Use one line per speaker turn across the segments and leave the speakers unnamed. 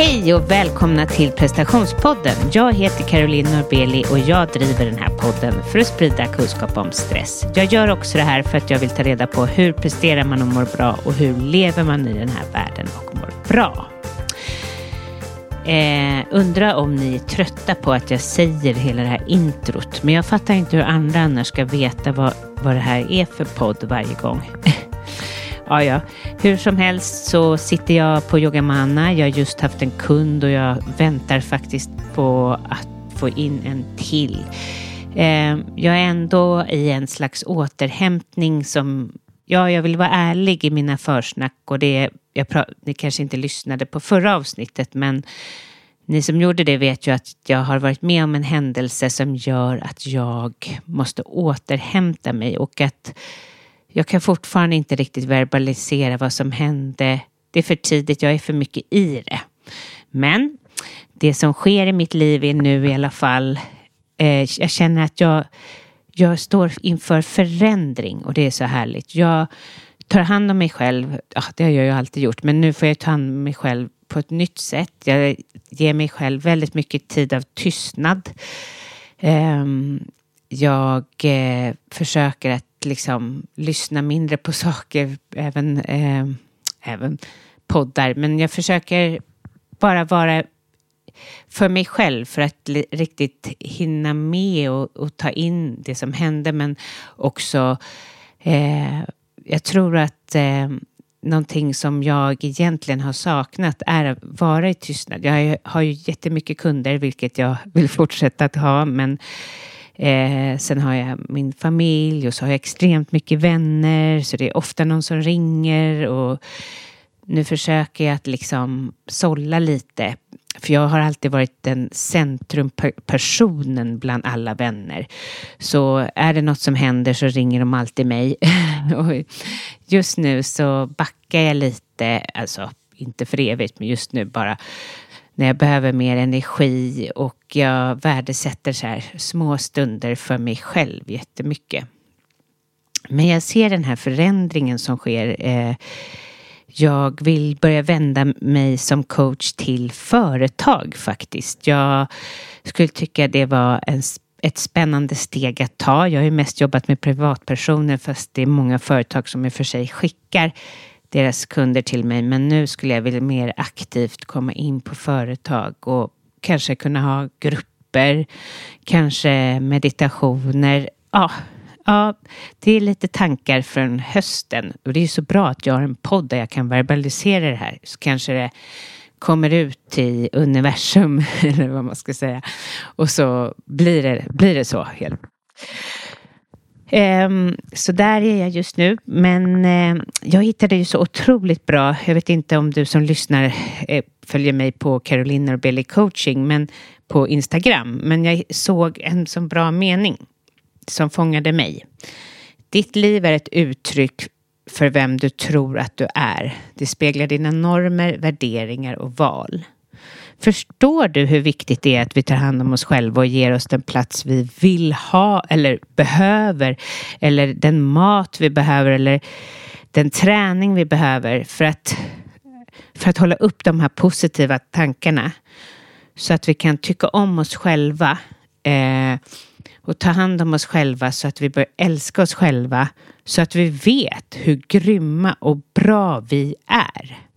Hej och välkomna till prestationspodden. Jag heter Caroline Norbeli och jag driver den här podden för att sprida kunskap om stress. Jag gör också det här för att jag vill ta reda på hur presterar man och mår bra och hur lever man i den här världen och mår bra. Eh, undrar om ni är trötta på att jag säger hela det här introt, men jag fattar inte hur andra annars ska veta vad, vad det här är för podd varje gång. Ja, ja. Hur som helst så sitter jag på Yogamana. Jag har just haft en kund och jag väntar faktiskt på att få in en till. Eh, jag är ändå i en slags återhämtning som, ja, jag vill vara ärlig i mina försnack och det, jag ni kanske inte lyssnade på förra avsnittet, men ni som gjorde det vet ju att jag har varit med om en händelse som gör att jag måste återhämta mig och att jag kan fortfarande inte riktigt verbalisera vad som hände. Det är för tidigt, jag är för mycket i det. Men det som sker i mitt liv är nu i alla fall, eh, jag känner att jag, jag står inför förändring och det är så härligt. Jag tar hand om mig själv, ja, det har jag ju alltid gjort, men nu får jag ta hand om mig själv på ett nytt sätt. Jag ger mig själv väldigt mycket tid av tystnad. Eh, jag eh, försöker att liksom lyssna mindre på saker, även, eh, även poddar. Men jag försöker bara vara för mig själv för att riktigt hinna med och, och ta in det som hände. Men också, eh, jag tror att eh, någonting som jag egentligen har saknat är att vara i tystnad. Jag har ju jättemycket kunder, vilket jag vill fortsätta att ha, men Eh, sen har jag min familj och så har jag extremt mycket vänner så det är ofta någon som ringer och nu försöker jag att liksom sålla lite. För jag har alltid varit den centrumpersonen bland alla vänner. Så är det något som händer så ringer de alltid mig. och just nu så backar jag lite, alltså inte för evigt, men just nu bara när jag behöver mer energi och jag värdesätter så här små stunder för mig själv jättemycket. Men jag ser den här förändringen som sker. Eh, jag vill börja vända mig som coach till företag faktiskt. Jag skulle tycka det var en, ett spännande steg att ta. Jag har ju mest jobbat med privatpersoner fast det är många företag som i och för sig skickar deras kunder till mig. Men nu skulle jag vilja mer aktivt komma in på företag och kanske kunna ha grupper, kanske meditationer. Ja, ja, det är lite tankar från hösten. Och det är så bra att jag har en podd där jag kan verbalisera det här. Så kanske det kommer ut i universum, eller vad man ska säga. Och så blir det, blir det så. Helt. Um, så där är jag just nu. Men uh, jag hittade ju så otroligt bra. Jag vet inte om du som lyssnar uh, följer mig på Caroline och Billy coaching men på Instagram. Men jag såg en så bra mening som fångade mig. Ditt liv är ett uttryck för vem du tror att du är. Det speglar dina normer, värderingar och val. Förstår du hur viktigt det är att vi tar hand om oss själva och ger oss den plats vi vill ha eller behöver eller den mat vi behöver eller den träning vi behöver för att, för att hålla upp de här positiva tankarna så att vi kan tycka om oss själva eh, och ta hand om oss själva så att vi börjar älska oss själva så att vi vet hur grymma och bra vi är.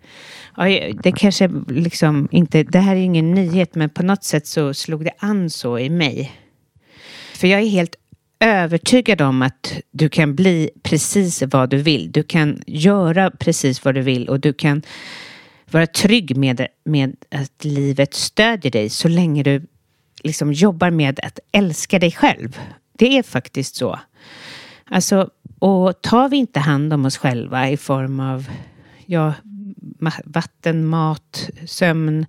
Ja, det kanske liksom inte, det här är ingen nyhet, men på något sätt så slog det an så i mig. För jag är helt övertygad om att du kan bli precis vad du vill. Du kan göra precis vad du vill och du kan vara trygg med, med att livet stödjer dig så länge du liksom jobbar med att älska dig själv. Det är faktiskt så. Alltså, och tar vi inte hand om oss själva i form av ja, vatten, mat, sömn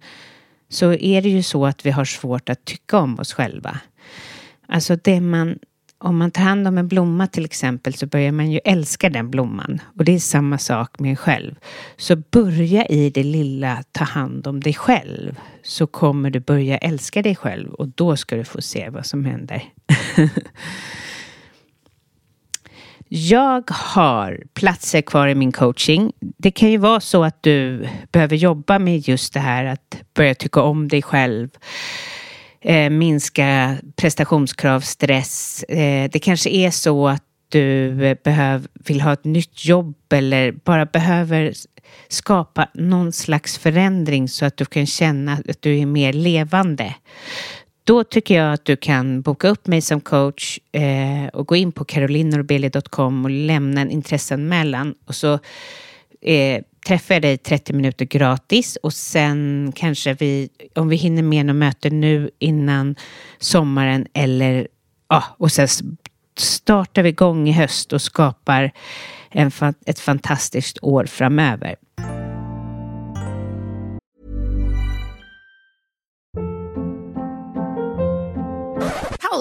så är det ju så att vi har svårt att tycka om oss själva. Alltså det man, om man tar hand om en blomma till exempel så börjar man ju älska den blomman. Och det är samma sak med en själv. Så börja i det lilla, ta hand om dig själv. Så kommer du börja älska dig själv och då ska du få se vad som händer. Jag har platser kvar i min coaching. Det kan ju vara så att du behöver jobba med just det här att börja tycka om dig själv. Eh, minska prestationskrav, stress. Eh, det kanske är så att du behöv, vill ha ett nytt jobb eller bara behöver skapa någon slags förändring så att du kan känna att du är mer levande. Då tycker jag att du kan boka upp mig som coach eh, och gå in på carolinorbeli.com och lämna en intresseanmälan och så eh, träffar jag dig 30 minuter gratis och sen kanske vi, om vi hinner med något möte nu innan sommaren eller ja, och sen startar vi igång i höst och skapar en, ett fantastiskt år framöver.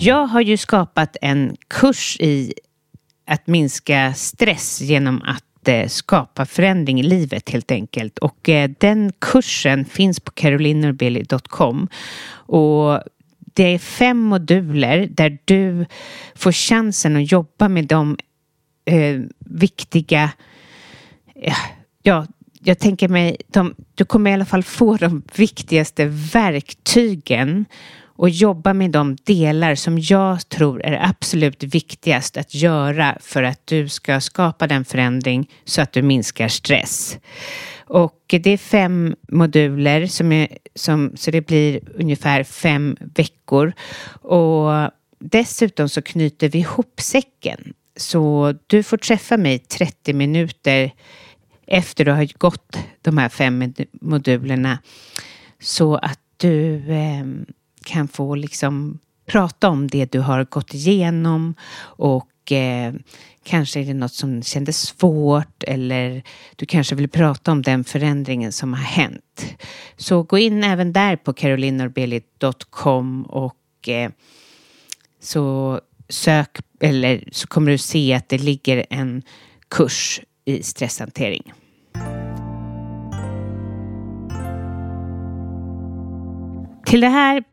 Jag har ju skapat en kurs i att minska stress genom att eh, skapa förändring i livet helt enkelt. Och eh, den kursen finns på carolinorbeli.com. Och det är fem moduler där du får chansen att jobba med de eh, viktiga, eh, ja, jag tänker mig, de, du kommer i alla fall få de viktigaste verktygen och jobba med de delar som jag tror är absolut viktigast att göra för att du ska skapa den förändring så att du minskar stress. Och det är fem moduler som är, som, så det blir ungefär fem veckor. Och dessutom så knyter vi ihop säcken. Så du får träffa mig 30 minuter efter du har gått de här fem modulerna så att du eh, kan få liksom prata om det du har gått igenom och eh, kanske är det något som kändes svårt eller du kanske vill prata om den förändringen som har hänt. Så gå in även där på carolinorbeli.com och eh, så sök eller så kommer du se att det ligger en kurs i stresshantering. Till det här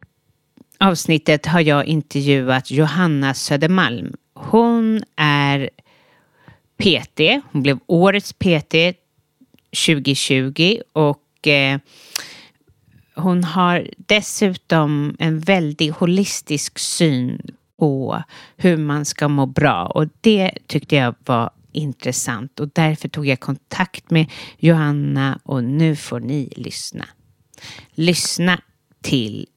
avsnittet har jag intervjuat Johanna Södermalm. Hon är PT. Hon blev årets PT 2020 och eh, hon har dessutom en väldigt holistisk syn på hur man ska må bra och det tyckte jag var intressant och därför tog jag kontakt med Johanna och nu får ni lyssna. Lyssna till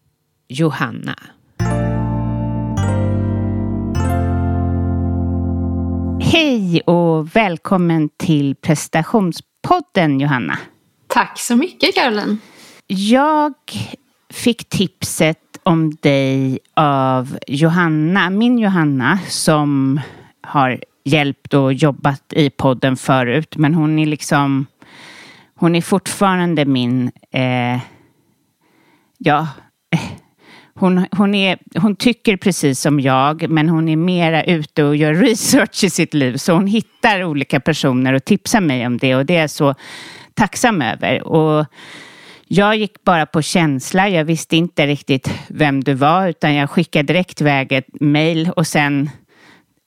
Johanna. Hej och välkommen till prestationspodden Johanna.
Tack så mycket Caroline.
Jag fick tipset om dig av Johanna, min Johanna som har hjälpt och jobbat i podden förut. Men hon är liksom, hon är fortfarande min, eh, ja, hon, hon, är, hon tycker precis som jag, men hon är mera ute och gör research i sitt liv. Så hon hittar olika personer och tipsar mig om det och det är jag så tacksam över. Och jag gick bara på känsla. Jag visste inte riktigt vem du var utan jag skickade direkt iväg ett mejl och sen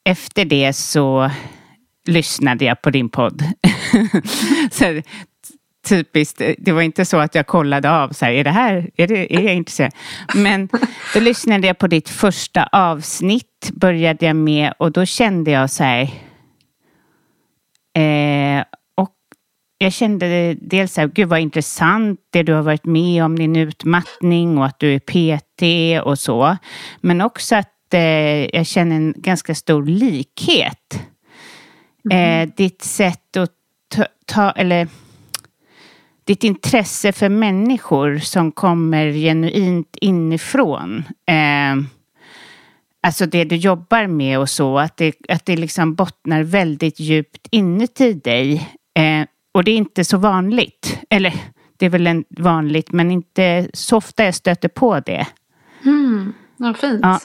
efter det så lyssnade jag på din podd. så, typiskt, det var inte så att jag kollade av så här, är det här, är, det, är jag intresserad? Men då lyssnade jag på ditt första avsnitt, började jag med och då kände jag så här, eh, och jag kände dels så här, gud vad intressant det du har varit med om, din utmattning och att du är PT och så. Men också att eh, jag känner en ganska stor likhet. Mm. Eh, ditt sätt att ta, ta, eller ditt intresse för människor som kommer genuint inifrån. Eh, alltså det du jobbar med och så, att det, att det liksom bottnar väldigt djupt inuti dig. Eh, och det är inte så vanligt. Eller det är väl en vanligt, men inte så ofta jag stöter på det.
Mm, vad fint.
Ja.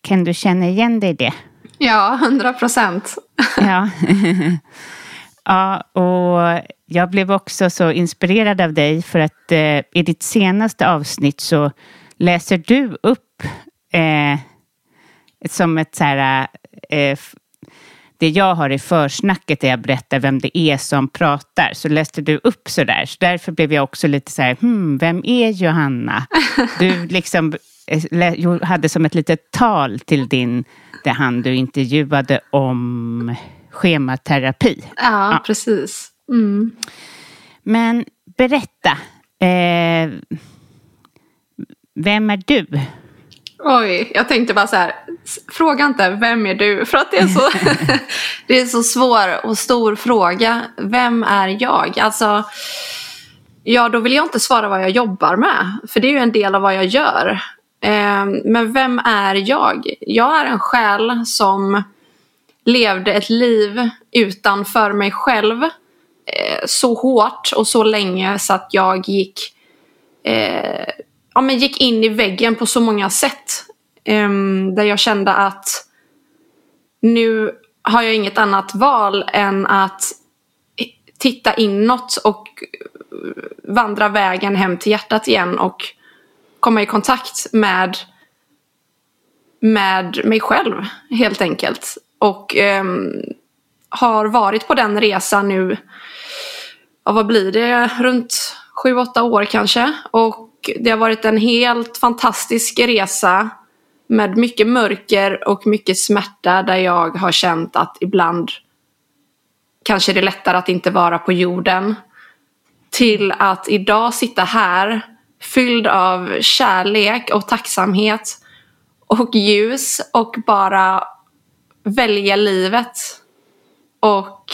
Kan du känna igen dig i det?
Ja, hundra procent.
ja. ja, och jag blev också så inspirerad av dig för att eh, i ditt senaste avsnitt så läser du upp eh, som ett så här, eh, det jag har i försnacket där jag berättar vem det är som pratar, så läste du upp så där. Så därför blev jag också lite så här, hmm, vem är Johanna? Du liksom eh, hade som ett litet tal till din, det han du intervjuade om schematerapi.
Ja, ja. precis. Mm.
Men berätta. Eh, vem är du?
Oj, jag tänkte bara så här. Fråga inte vem är du? För att det är så, det är så svår och stor fråga. Vem är jag? Alltså, ja då vill jag inte svara vad jag jobbar med. För det är ju en del av vad jag gör. Eh, men vem är jag? Jag är en själ som levde ett liv utanför mig själv eh, så hårt och så länge så att jag gick, eh, ja, men gick in i väggen på så många sätt. Eh, där jag kände att nu har jag inget annat val än att titta inåt och vandra vägen hem till hjärtat igen och komma i kontakt med, med mig själv helt enkelt. Och eh, har varit på den resan nu, ja, vad blir det, runt sju, åtta år kanske. Och det har varit en helt fantastisk resa med mycket mörker och mycket smärta där jag har känt att ibland kanske det är lättare att inte vara på jorden. Till att idag sitta här fylld av kärlek och tacksamhet och ljus och bara välja livet och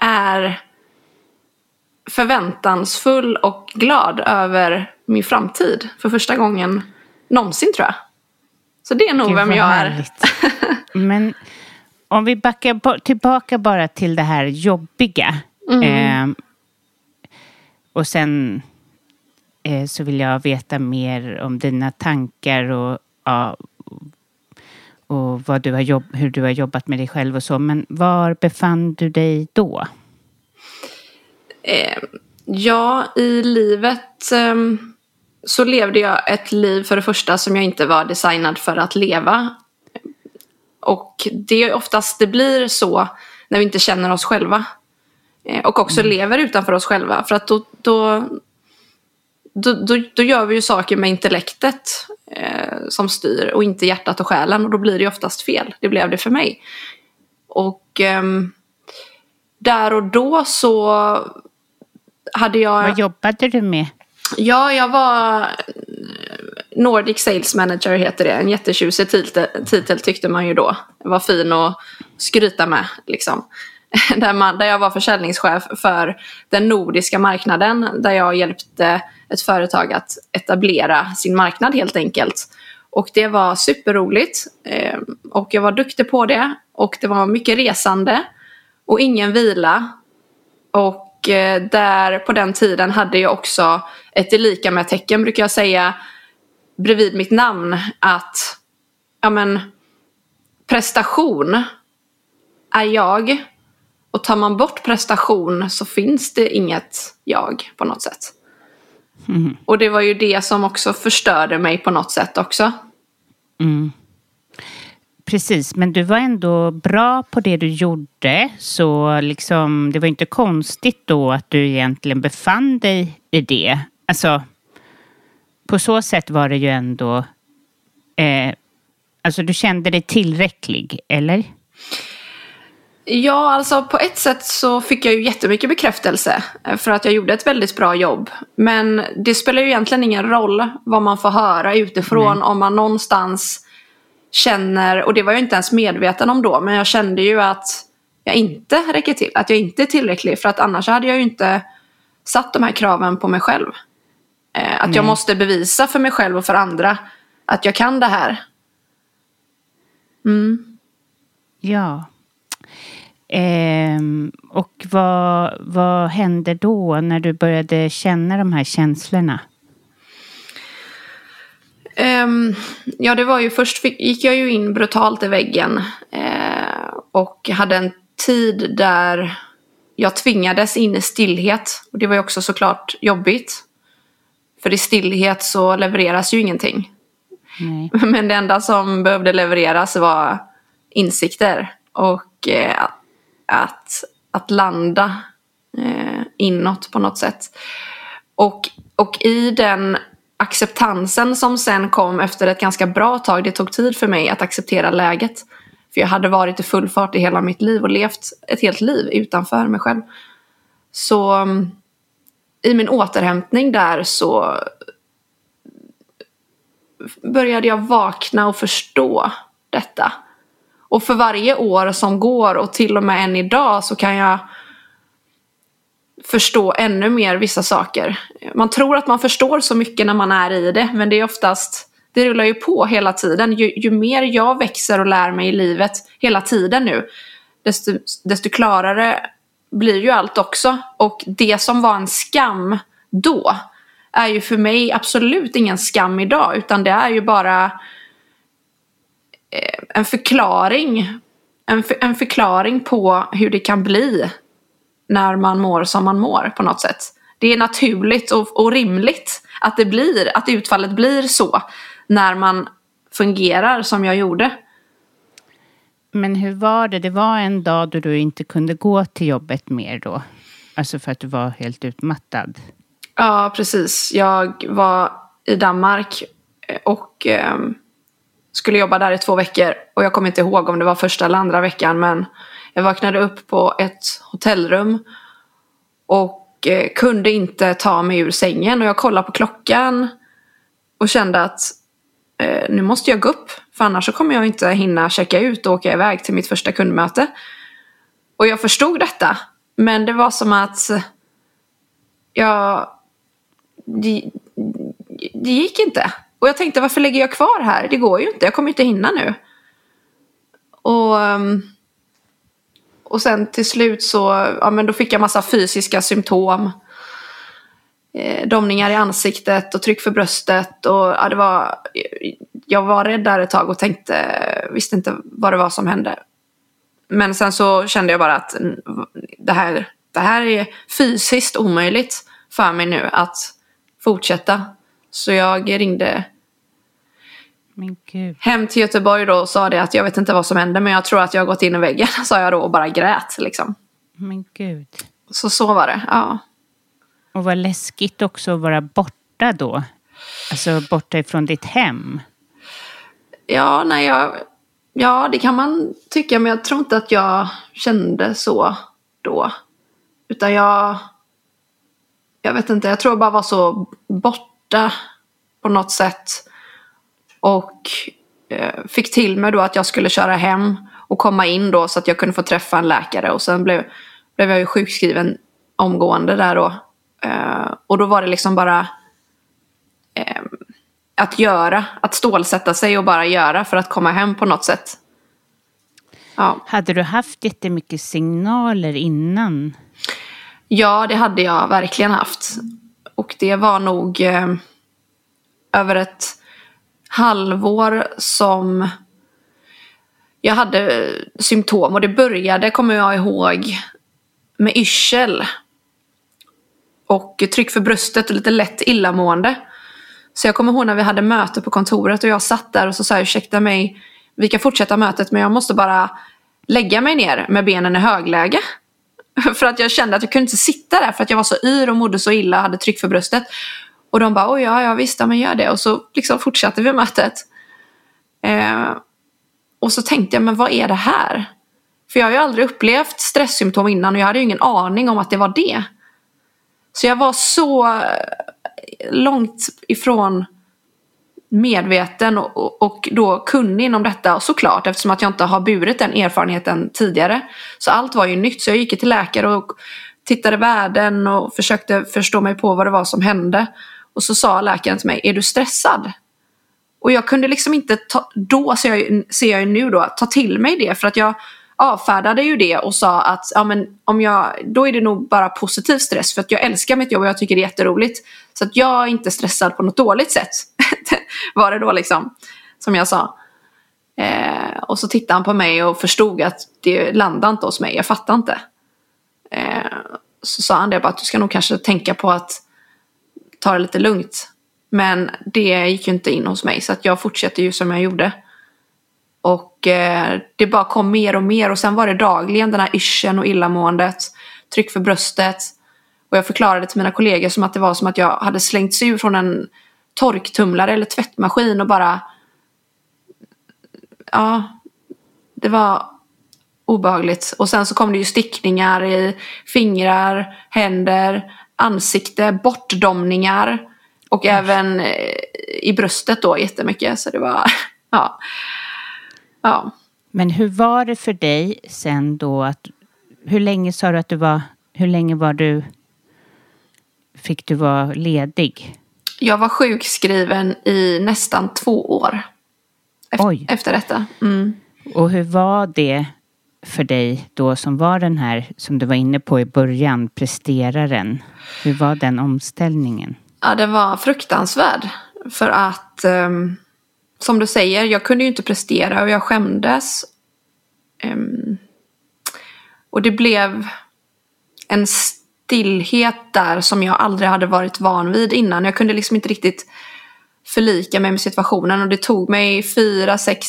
är förväntansfull och glad över min framtid för första gången någonsin tror jag. Så det är nog Gud, vem jag härligt.
är. Men om vi backar tillbaka bara till det här jobbiga. Mm. Eh, och sen eh, så vill jag veta mer om dina tankar och ja, och vad du har jobb, hur du har jobbat med dig själv och så. Men var befann du dig då?
Eh, ja, i livet eh, så levde jag ett liv för det första som jag inte var designad för att leva. Och det är oftast det blir så när vi inte känner oss själva. Eh, och också mm. lever utanför oss själva. För att då, då, då, då, då gör vi ju saker med intellektet eh, som styr och inte hjärtat och själen och då blir det oftast fel. Det blev det för mig. Och eh, där och då så hade jag...
Vad jobbade du med?
Ja, jag var Nordic Sales Manager heter det. En jättetjusig titel, titel tyckte man ju då. Var fin att skryta med liksom. Där, man, där jag var försäljningschef för den nordiska marknaden. Där jag hjälpte ett företag att etablera sin marknad helt enkelt. Och det var superroligt. Eh, och jag var duktig på det. Och det var mycket resande. Och ingen vila. Och eh, där på den tiden hade jag också ett lika med tecken brukar jag säga bredvid mitt namn att ja men prestation är jag och tar man bort prestation så finns det inget jag på något sätt. Mm. Och det var ju det som också förstörde mig på något sätt också.
Mm. Precis, men du var ändå bra på det du gjorde. Så liksom, det var inte konstigt då att du egentligen befann dig i det. Alltså, på så sätt var det ju ändå... Eh, alltså du kände dig tillräcklig, eller?
Ja, alltså på ett sätt så fick jag ju jättemycket bekräftelse eh, för att jag gjorde ett väldigt bra jobb. Men det spelar ju egentligen ingen roll vad man får höra utifrån mm. om man någonstans känner, och det var jag inte ens medveten om då, men jag kände ju att jag inte räcker till, att jag inte är tillräcklig för att annars hade jag ju inte satt de här kraven på mig själv. Eh, att Nej. jag måste bevisa för mig själv och för andra att jag kan det här. Mm.
Ja. Eh, och vad, vad hände då när du började känna de här känslorna?
Um, ja, det var ju först fick, gick jag ju in brutalt i väggen uh, och hade en tid där jag tvingades in i stillhet. Och det var ju också såklart jobbigt. För i stillhet så levereras ju ingenting. Nej. Men det enda som behövde levereras var insikter och eh, att, att landa eh, inåt på något sätt. Och, och i den acceptansen som sen kom efter ett ganska bra tag, det tog tid för mig att acceptera läget. För jag hade varit i full fart i hela mitt liv och levt ett helt liv utanför mig själv. Så mm, i min återhämtning där så började jag vakna och förstå detta. Och för varje år som går och till och med än idag så kan jag förstå ännu mer vissa saker. Man tror att man förstår så mycket när man är i det men det är oftast det rullar ju på hela tiden. Ju, ju mer jag växer och lär mig i livet hela tiden nu desto, desto klarare blir ju allt också. Och det som var en skam då är ju för mig absolut ingen skam idag utan det är ju bara en förklaring. En, för, en förklaring på hur det kan bli när man mår som man mår på något sätt. Det är naturligt och, och rimligt att det blir, att utfallet blir så när man fungerar som jag gjorde.
Men hur var det? Det var en dag då du inte kunde gå till jobbet mer då? Alltså för att du var helt utmattad?
Ja, precis. Jag var i Danmark eh, och eh, skulle jobba där i två veckor. Och jag kommer inte ihåg om det var första eller andra veckan men jag vaknade upp på ett hotellrum och eh, kunde inte ta mig ur sängen och jag kollade på klockan och kände att eh, nu måste jag gå upp för annars så kommer jag inte hinna checka ut och åka iväg till mitt första kundmöte. Och jag förstod detta men det var som att jag... Det, det gick inte. Och jag tänkte varför lägger jag kvar här? Det går ju inte, jag kommer inte hinna nu. Och, ehm, och sen till slut så ja, men då fick jag massa fysiska symptom. Eh, domningar i ansiktet och tryck för bröstet. Och, ja, det var, jag var rädd där ett tag och tänkte, visste inte vad det var som hände. Men sen så kände jag bara att det här, det här är fysiskt omöjligt för mig nu att fortsätta. Så jag ringde hem till Göteborg då och sa det att jag vet inte vad som hände men jag tror att jag har gått in i väggen, sa jag då och bara grät liksom.
Men gud.
Så så var det, ja.
Och vad läskigt också att vara borta då. Alltså borta ifrån ditt hem.
Ja, nej, jag, ja, det kan man tycka men jag tror inte att jag kände så då. Utan jag... Jag vet inte, jag tror jag bara var så borta på något sätt. Och eh, fick till mig då att jag skulle köra hem och komma in då så att jag kunde få träffa en läkare. Och sen blev, blev jag ju sjukskriven omgående där då. Eh, och då var det liksom bara eh, att göra, att stålsätta sig och bara göra för att komma hem på något sätt.
Ja. Hade du haft jättemycket signaler innan?
Ja, det hade jag verkligen haft. Och det var nog eh, över ett halvår som jag hade symptom. Och det började, kommer jag ihåg, med yrsel. Och tryck för bröstet och lite lätt illamående. Så jag kommer ihåg när vi hade möte på kontoret och jag satt där och så sa jag ursäkta mig, vi kan fortsätta mötet men jag måste bara lägga mig ner med benen i högläge. För att jag kände att jag kunde inte sitta där för att jag var så yr och mådde så illa och hade tryck för bröstet. Och de bara, oj ja, ja visst, ja, men gör det. Och så liksom fortsatte vi mötet. Eh, och så tänkte jag, men vad är det här? För jag har ju aldrig upplevt stresssymptom innan och jag hade ju ingen aning om att det var det. Så jag var så eh, långt ifrån medveten och, och då kunnig inom detta såklart eftersom att jag inte har burit den erfarenheten tidigare. Så allt var ju nytt så jag gick till läkare och tittade världen, och försökte förstå mig på vad det var som hände. Och så sa läkaren till mig, är du stressad? Och jag kunde liksom inte, ta, då ser jag, ser jag nu då, ta till mig det för att jag avfärdade ju det och sa att ja, men om jag, då är det nog bara positiv stress för att jag älskar mitt jobb och jag tycker det är jätteroligt. Så att jag är inte stressad på något dåligt sätt. var det då liksom, som jag sa. Eh, och så tittade han på mig och förstod att det landade inte hos mig, jag fattar inte. Eh, så sa han det bara att du ska nog kanske tänka på att ta det lite lugnt. Men det gick ju inte in hos mig så att jag fortsatte ju som jag gjorde. Och eh, det bara kom mer och mer och sen var det dagligen den här yrseln och illamåendet, tryck för bröstet. Och jag förklarade till mina kollegor som att det var som att jag hade slängts ur från en torktumlare eller tvättmaskin och bara... Ja, det var obehagligt. Och sen så kom det ju stickningar i fingrar, händer, ansikte, bortdomningar. Och mm. även eh, i bröstet då jättemycket. Så det var, ja. Ja.
Men hur var det för dig sen då att, hur länge sa du att du var, hur länge var du, fick du vara ledig?
Jag var sjukskriven i nästan två år. Efter, Oj. efter detta. Mm.
Och hur var det för dig då som var den här, som du var inne på i början, presteraren? Hur var den omställningen?
Ja, den var fruktansvärd. För att um, som du säger, jag kunde ju inte prestera och jag skämdes. Um, och det blev en stillhet där som jag aldrig hade varit van vid innan. Jag kunde liksom inte riktigt förlika mig med situationen och det tog mig fyra, sex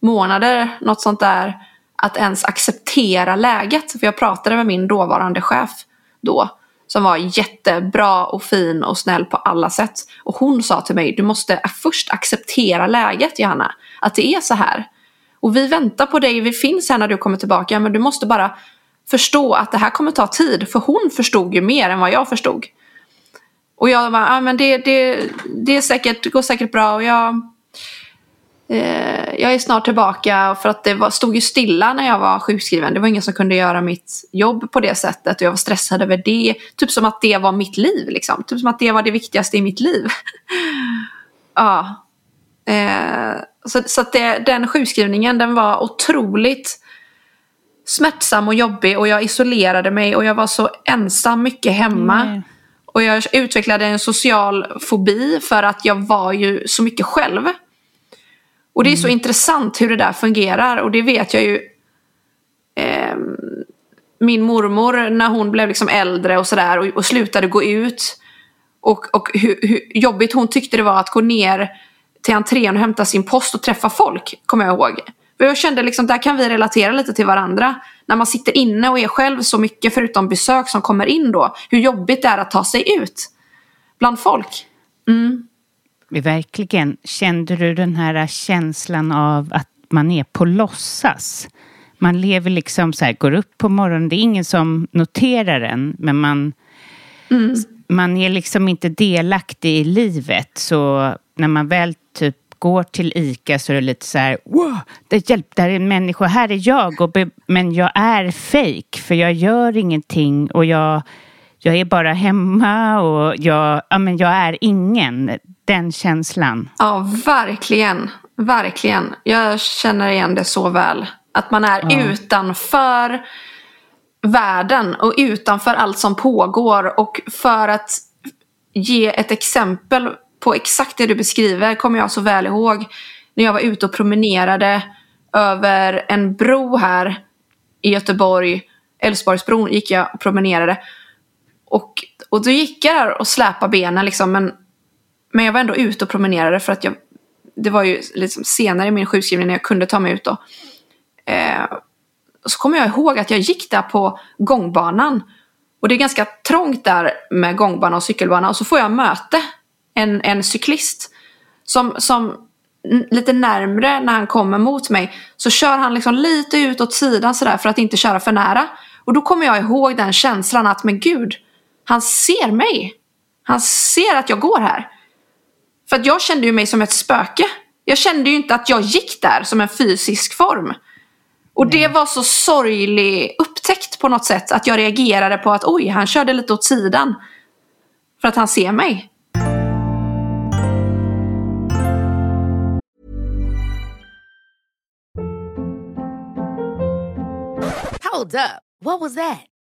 månader, något sånt där, att ens acceptera läget. För jag pratade med min dåvarande chef då som var jättebra och fin och snäll på alla sätt. Och hon sa till mig, du måste först acceptera läget Johanna. Att det är så här. Och vi väntar på dig, vi finns här när du kommer tillbaka. Men du måste bara förstå att det här kommer ta tid. För hon förstod ju mer än vad jag förstod. Och jag bara, ja men det, det, det, är säkert, det går säkert bra. Och jag jag är snart tillbaka för att det var, stod ju stilla när jag var sjukskriven. Det var ingen som kunde göra mitt jobb på det sättet och jag var stressad över det. Typ som att det var mitt liv liksom. Typ som att det var det viktigaste i mitt liv. ja. Eh, så så det, den sjukskrivningen den var otroligt smärtsam och jobbig och jag isolerade mig och jag var så ensam mycket hemma. Mm. Och jag utvecklade en social fobi för att jag var ju så mycket själv. Och det är så mm. intressant hur det där fungerar och det vet jag ju eh, min mormor när hon blev liksom äldre och sådär och, och slutade gå ut. Och, och hur, hur, jobbigt hon tyckte det var att gå ner till entrén och hämta sin post och träffa folk, kommer jag ihåg. För jag kände liksom, där kan vi relatera lite till varandra. När man sitter inne och är själv så mycket förutom besök som kommer in då. Hur jobbigt det är att ta sig ut bland folk. Mm.
Verkligen. Kände du den här känslan av att man är på låtsas? Man lever liksom så här, går upp på morgonen, det är ingen som noterar en, men man, mm. man är liksom inte delaktig i livet. Så när man väl typ går till ICA så är det lite så här, wow, det hjälp, där är en människa, här är jag, och men jag är fake för jag gör ingenting och jag, jag är bara hemma och jag, ja, men jag är ingen. Den känslan.
Ja, verkligen. Verkligen. Jag känner igen det så väl. Att man är ja. utanför världen och utanför allt som pågår. Och för att ge ett exempel på exakt det du beskriver kommer jag så väl ihåg när jag var ute och promenerade över en bro här i Göteborg. Älvsborgsbron gick jag och promenerade. Och, och då gick jag där och släpade benen liksom. Men, men jag var ändå ute och promenerade för att jag det var ju liksom senare i min sjukskrivning när jag kunde ta mig ut då. Eh, så kommer jag ihåg att jag gick där på gångbanan. Och det är ganska trångt där med gångbana och cykelbana. Och så får jag möte en, en cyklist. Som, som lite närmre när han kommer mot mig så kör han liksom lite ut åt sidan sådär för att inte köra för nära. Och då kommer jag ihåg den känslan att men gud, han ser mig. Han ser att jag går här. För att jag kände ju mig som ett spöke. Jag kände ju inte att jag gick där som en fysisk form. Och Nej. det var så sorglig upptäckt på något sätt. Att jag reagerade på att oj, han körde lite åt sidan. För att han ser mig.
Hold up. What was that?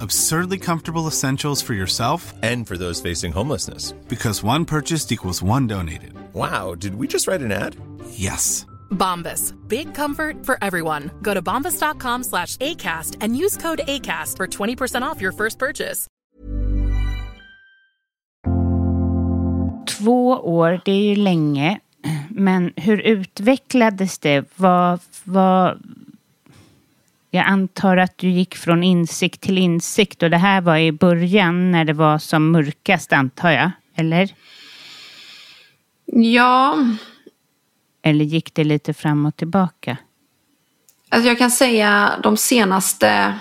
Absurdly comfortable essentials for yourself
and for those facing homelessness.
Because one purchased equals one donated.
Wow, did we just write an ad?
Yes.
Bombas. Big comfort for everyone. Go to bombas.com slash ACAST and use code ACAST for 20% off your first purchase.
Två år, det är ju länge. Men hur utvecklades det? Vad, vad, Jag antar att du gick från insikt till insikt och det här var i början när det var som mörkast antar jag, eller?
Ja.
Eller gick det lite fram och tillbaka?
Alltså jag kan säga de senaste,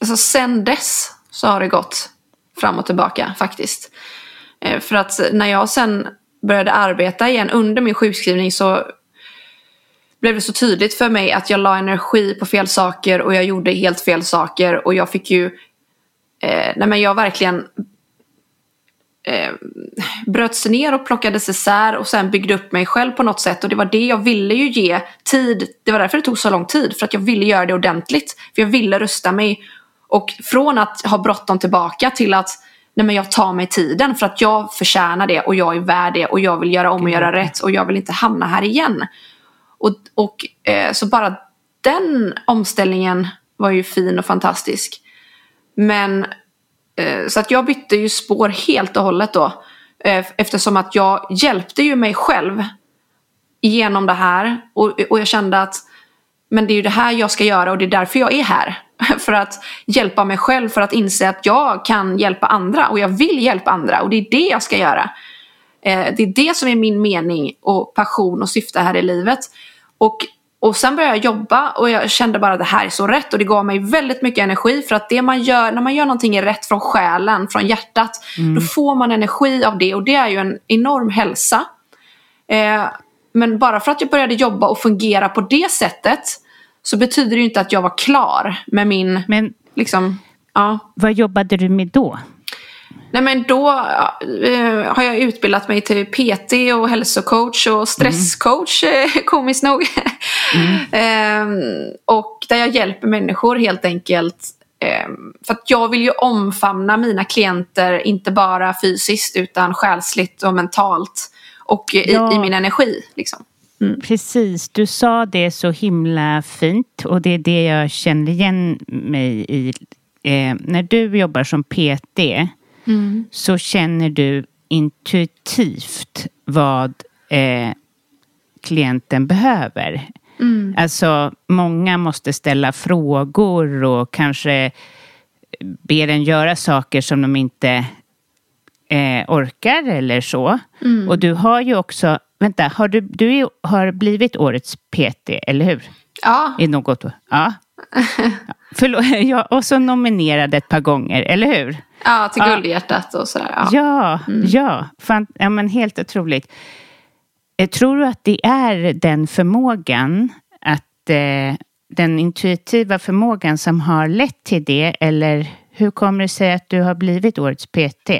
alltså sen dess så har det gått fram och tillbaka faktiskt. Eh, för att när jag sen började arbeta igen under min sjukskrivning så blev det så tydligt för mig att jag la energi på fel saker och jag gjorde helt fel saker och jag fick ju, eh, nej men jag verkligen eh, bröts ner och plockades isär och sen byggde upp mig själv på något sätt och det var det jag ville ju ge tid, det var därför det tog så lång tid för att jag ville göra det ordentligt, för jag ville rusta mig. Och från att ha bråttom tillbaka till att nej men jag tar mig tiden för att jag förtjänar det och jag är värd det och jag vill göra om och göra rätt och jag vill inte hamna här igen. Och, och eh, så bara den omställningen var ju fin och fantastisk. Men eh, så att jag bytte ju spår helt och hållet då. Eh, eftersom att jag hjälpte ju mig själv genom det här. Och, och jag kände att men det är ju det här jag ska göra och det är därför jag är här. För att hjälpa mig själv, för att inse att jag kan hjälpa andra och jag vill hjälpa andra och det är det jag ska göra. Eh, det är det som är min mening och passion och syfte här i livet. Och, och sen började jag jobba och jag kände bara att det här är så rätt och det gav mig väldigt mycket energi för att det man gör, när man gör någonting är rätt från själen, från hjärtat, då får man energi av det och det är ju en enorm hälsa. Eh, men bara för att jag började jobba och fungera på det sättet så betyder det ju inte att jag var klar med min,
Men
liksom, ja.
vad jobbade du med då?
Nej men då eh, har jag utbildat mig till PT och hälsocoach och stresscoach, eh, komiskt nog. Ehm, och där jag hjälper människor helt enkelt. ehm, för att jag vill ju omfamna mina klienter, inte bara fysiskt utan själsligt och mentalt. Och i,
Ja.
i min energi. Liksom.
Precis, du sa det så himla fint och det är det jag känner igen mig i. Eh, när du jobbar som PT så känner du intuitivt vad eh, klienten behöver. Alltså, många måste ställa frågor och kanske be den göra saker som de inte eh, orkar eller så. Och du har ju också, vänta, har du, du har blivit årets PT, eller hur?
Ja,
I något? Ja. ja. Förlåt, ja, och så nominerad ett par gånger, eller hur?
ja, till. Guldhjärtat och sådär. Ja.
Ja, ja. Fan, ja men helt otroligt. Eh, Tror du att det är den förmågan, att eh, den intuitiva förmågan som har lett till det, eller hur kommer det sig att du har blivit årets PT?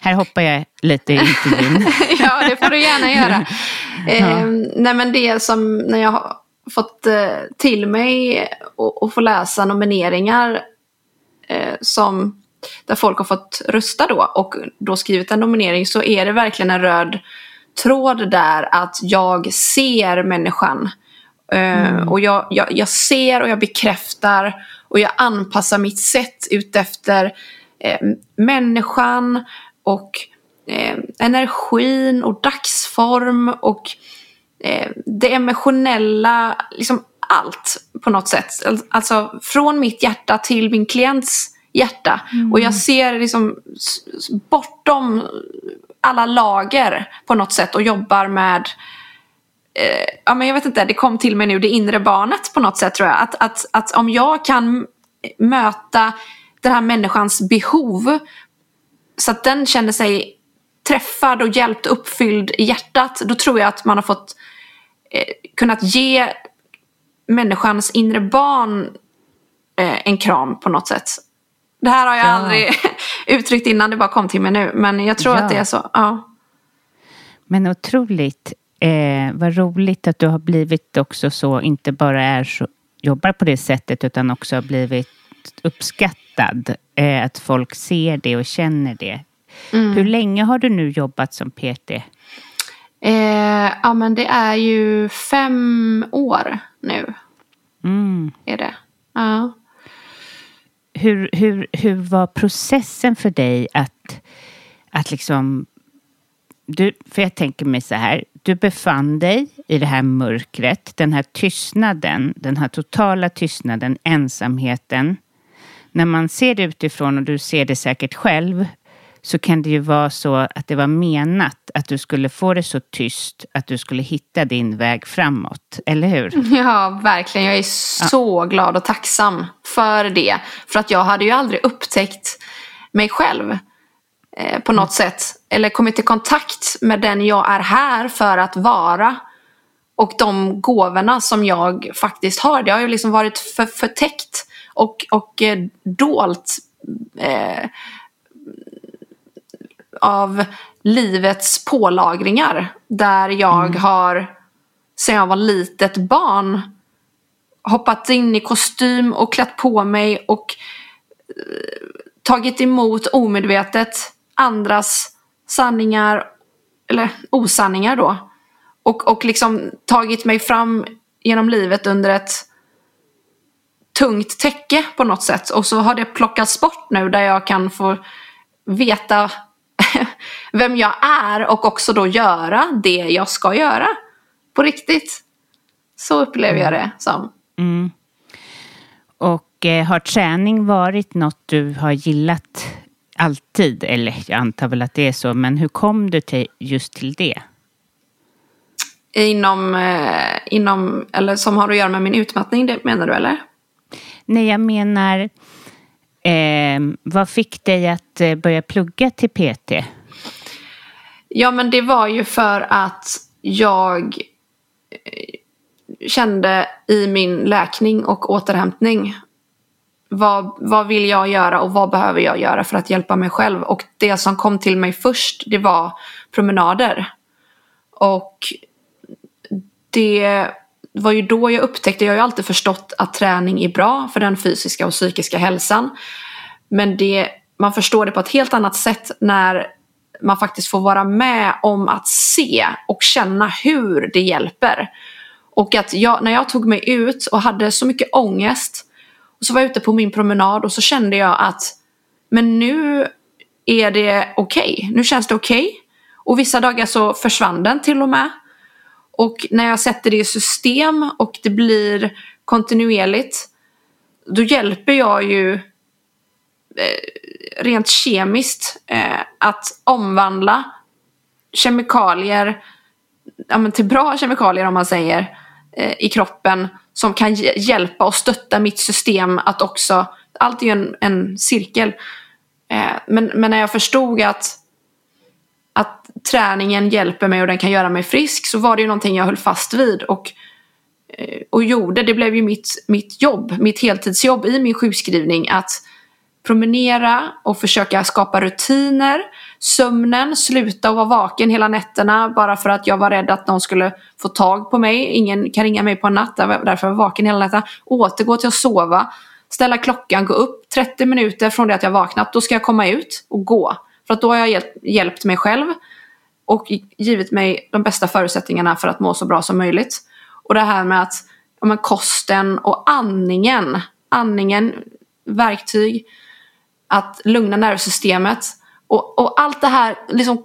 Här hoppar jag lite i intervjun.
ja, det får du gärna göra. Eh, nej, men det som när jag fått eh, till mig och, och få läsa nomineringar eh, som där folk har fått rösta då och då skrivit en nominering så är det verkligen en röd tråd där att jag ser människan. Eh, Och jag, jag, jag ser och jag bekräftar och jag anpassar mitt sätt utefter eh, människan och eh, energin och dagsform och eh, det emotionella, liksom allt på något sätt. Al- Alltså från mitt hjärta till min klients hjärta. Och jag ser liksom bortom alla lager på något sätt och jobbar med eh, ja, men jag vet inte, det kom till mig nu, det inre barnet på något sätt tror jag. Att, att, att om jag kan möta den här människans behov så att den känner sig träffad och hjälpt uppfylld i hjärtat, då tror jag att man har fått kunnat ge människans inre barn eh, en kram på något sätt. Det här har jag
Ja.
aldrig uttryckt innan, det bara kom till mig nu. Men jag tror
Ja.
att det är så. Ja.
Men otroligt. Eh, vad roligt att du har blivit också så, inte bara är så, jobbar på det sättet utan också har blivit uppskattad. Eh, att folk ser det och känner det. Hur länge har du nu jobbat som PT?
Eh, ja men det är ju fem år nu.
Mm.
Är det. Ja.
Hur, hur, hur var processen för dig att, att liksom... Du, för jag tänker mig så här, du befann dig i det här mörkret, den här tystnaden, den här totala tystnaden, ensamheten. När man ser det utifrån och du ser det säkert själv så kan det ju vara så att det var menat att du skulle få det så tyst att du skulle hitta din väg framåt, eller hur?
ja, verkligen. Jag är så glad och tacksam för det. För att jag hade ju aldrig upptäckt mig själv eh, på något sätt. Eller kommit i kontakt med den jag är här för att vara. Och de gåvorna som jag faktiskt har. Det har ju liksom varit för, förtäckt och, och eh, dolt. Eh, av livets pålagringar. Där jag har, sen jag var litet barn, hoppat in i kostym och klätt på mig och eh, tagit emot omedvetet andras sanningar, eller osanningar då. Och, och liksom tagit mig fram genom livet under ett tungt täcke på något sätt. Och så har det plockats bort nu där jag kan få veta vem jag är och också då göra det jag ska göra. På riktigt. Så upplever jag det som.
Och eh, har träning varit något du har gillat alltid, eller jag antar väl att det är så, men hur kom du till just till det?
Inom, eh, inom, eller som har att göra med min utmattning, det menar du eller?
Nej, jag menar, eh, vad fick dig att eh, börja plugga till PT?
Ja, men det var ju för att jag eh, kände i min läkning och återhämtning vad, vad vill jag göra och vad behöver jag göra för att hjälpa mig själv? Och det som kom till mig först, det var promenader. Och det var ju då jag upptäckte, jag har ju alltid förstått att träning är bra för den fysiska och psykiska hälsan. Men det, man förstår det på ett helt annat sätt när man faktiskt får vara med om att se och känna hur det hjälper. Och att jag, när jag tog mig ut och hade så mycket ångest och så var jag ute på min promenad och så kände jag att men nu är det okej. Okay. Nu känns det okej. Okay. Och vissa dagar så försvann den till och med. Och när jag sätter det i system och det blir kontinuerligt då hjälper jag ju eh, rent kemiskt eh, att omvandla kemikalier ja, men till bra kemikalier om man säger eh, i kroppen som kan hjälpa och stötta mitt system att också, allt är ju en, en cirkel. Eh, men, men när jag förstod att, att träningen hjälper mig och den kan göra mig frisk så var det ju någonting jag höll fast vid och, eh, och gjorde. Det blev ju mitt, mitt jobb, mitt heltidsjobb i min sjukskrivning att promenera och försöka skapa rutiner. Sömnen, sluta och vara vaken hela nätterna bara för att jag var rädd att någon skulle få tag på mig. Ingen kan ringa mig på en natt, därför var jag vaken hela natten. Återgå till att sova, ställa klockan, gå upp 30 minuter från det att jag vaknat. Då ska jag komma ut och gå. För att då har jag hjälpt mig själv och givit mig de bästa förutsättningarna för att må så bra som möjligt. Och det här med att ja, men kosten och andningen, andningen, verktyg, att lugna nervsystemet. Och, och allt det här liksom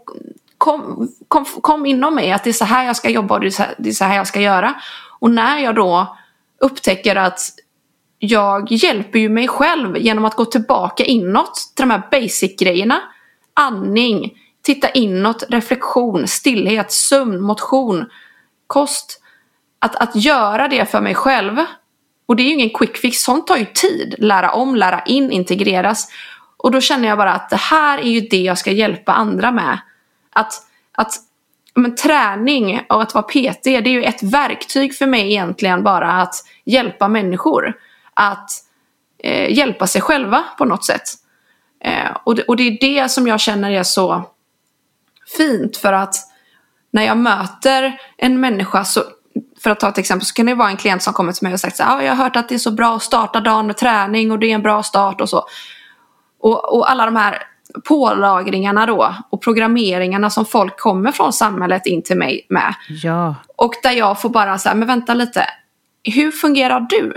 kom, kom, kom inom mig att det är så här jag ska jobba och det är, så här, det är så här jag ska göra. Och när jag då upptäcker att jag hjälper ju mig själv genom att gå tillbaka inåt till de här basic-grejerna. Andning, titta inåt, reflektion, stillhet, sömn, motion, kost. Att, att göra det för mig själv. Och det är ju ingen quick fix, sånt tar ju tid. Lära om, lära in, integreras. Och då känner jag bara att det här är ju det jag ska hjälpa andra med. Att, att men, träning och att vara PT, det är ju ett verktyg för mig egentligen bara att hjälpa människor. Att eh, hjälpa sig själva på något sätt. Eh, och, det, och det är det som jag känner är så fint för att när jag möter en människa så för att ta ett exempel så kan det vara en klient som kommer till mig och sagt så ah, jag har hört att det är så bra att starta dagen med träning och det är en bra start och så. Och, och alla de här pålagringarna då och programmeringarna som folk kommer från samhället in till mig med.
Ja.
Och där jag får bara säga, men vänta lite. Hur fungerar du?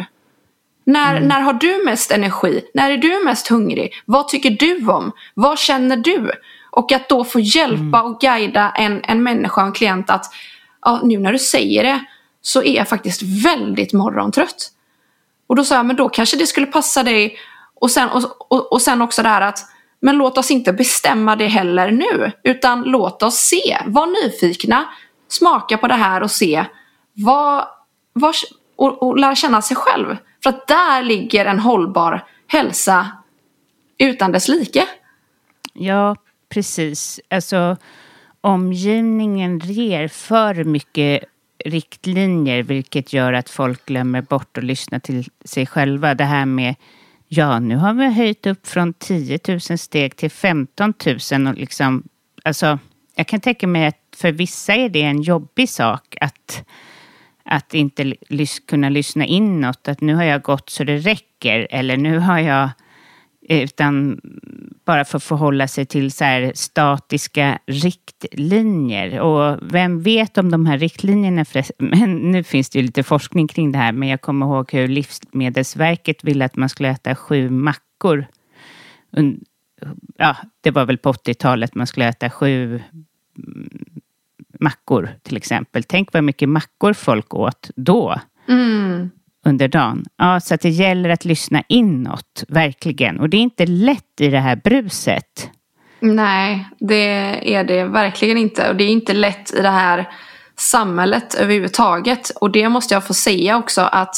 När, mm. när har du mest energi? När är du mest hungrig? Vad tycker du om? Vad känner du? Och att då få hjälpa mm. och guida en, en människa, en klient att ja, nu när du säger det så är jag faktiskt väldigt morgontrött. Och då sa jag, men då kanske det skulle passa dig och sen, och, och, och sen också det här att men låt oss inte bestämma det heller nu. Utan låt oss se, var nyfikna, smaka på det här och se vad, vad, och, och lära känna sig själv. För att där ligger en hållbar hälsa utan dess like.
Ja, precis. Alltså omgivningen ger för mycket riktlinjer vilket gör att folk glömmer bort att lyssna till sig själva. Det här med Ja, nu har vi höjt upp från 10 000 steg till 15 000 och liksom, alltså, jag kan tänka mig att för vissa är det en jobbig sak att, att inte lys kunna lyssna inåt. Att nu har jag gått så det räcker eller nu har jag utan bara för att förhålla sig till så statiska riktlinjer. Och vem vet om de här riktlinjerna Men nu finns det ju lite forskning kring det här, men jag kommer ihåg hur Livsmedelsverket ville att man skulle äta sju mackor. Ja, det var väl på 80-talet man skulle äta sju mm, mackor till exempel. Tänk vad mycket mackor folk åt då.
Mm
under dagen. Ja, så att det gäller att lyssna inåt, verkligen. Och det är inte lätt i det här bruset.
Nej, det är det verkligen inte. Och det är inte lätt i det här samhället överhuvudtaget. Och det måste jag få säga också att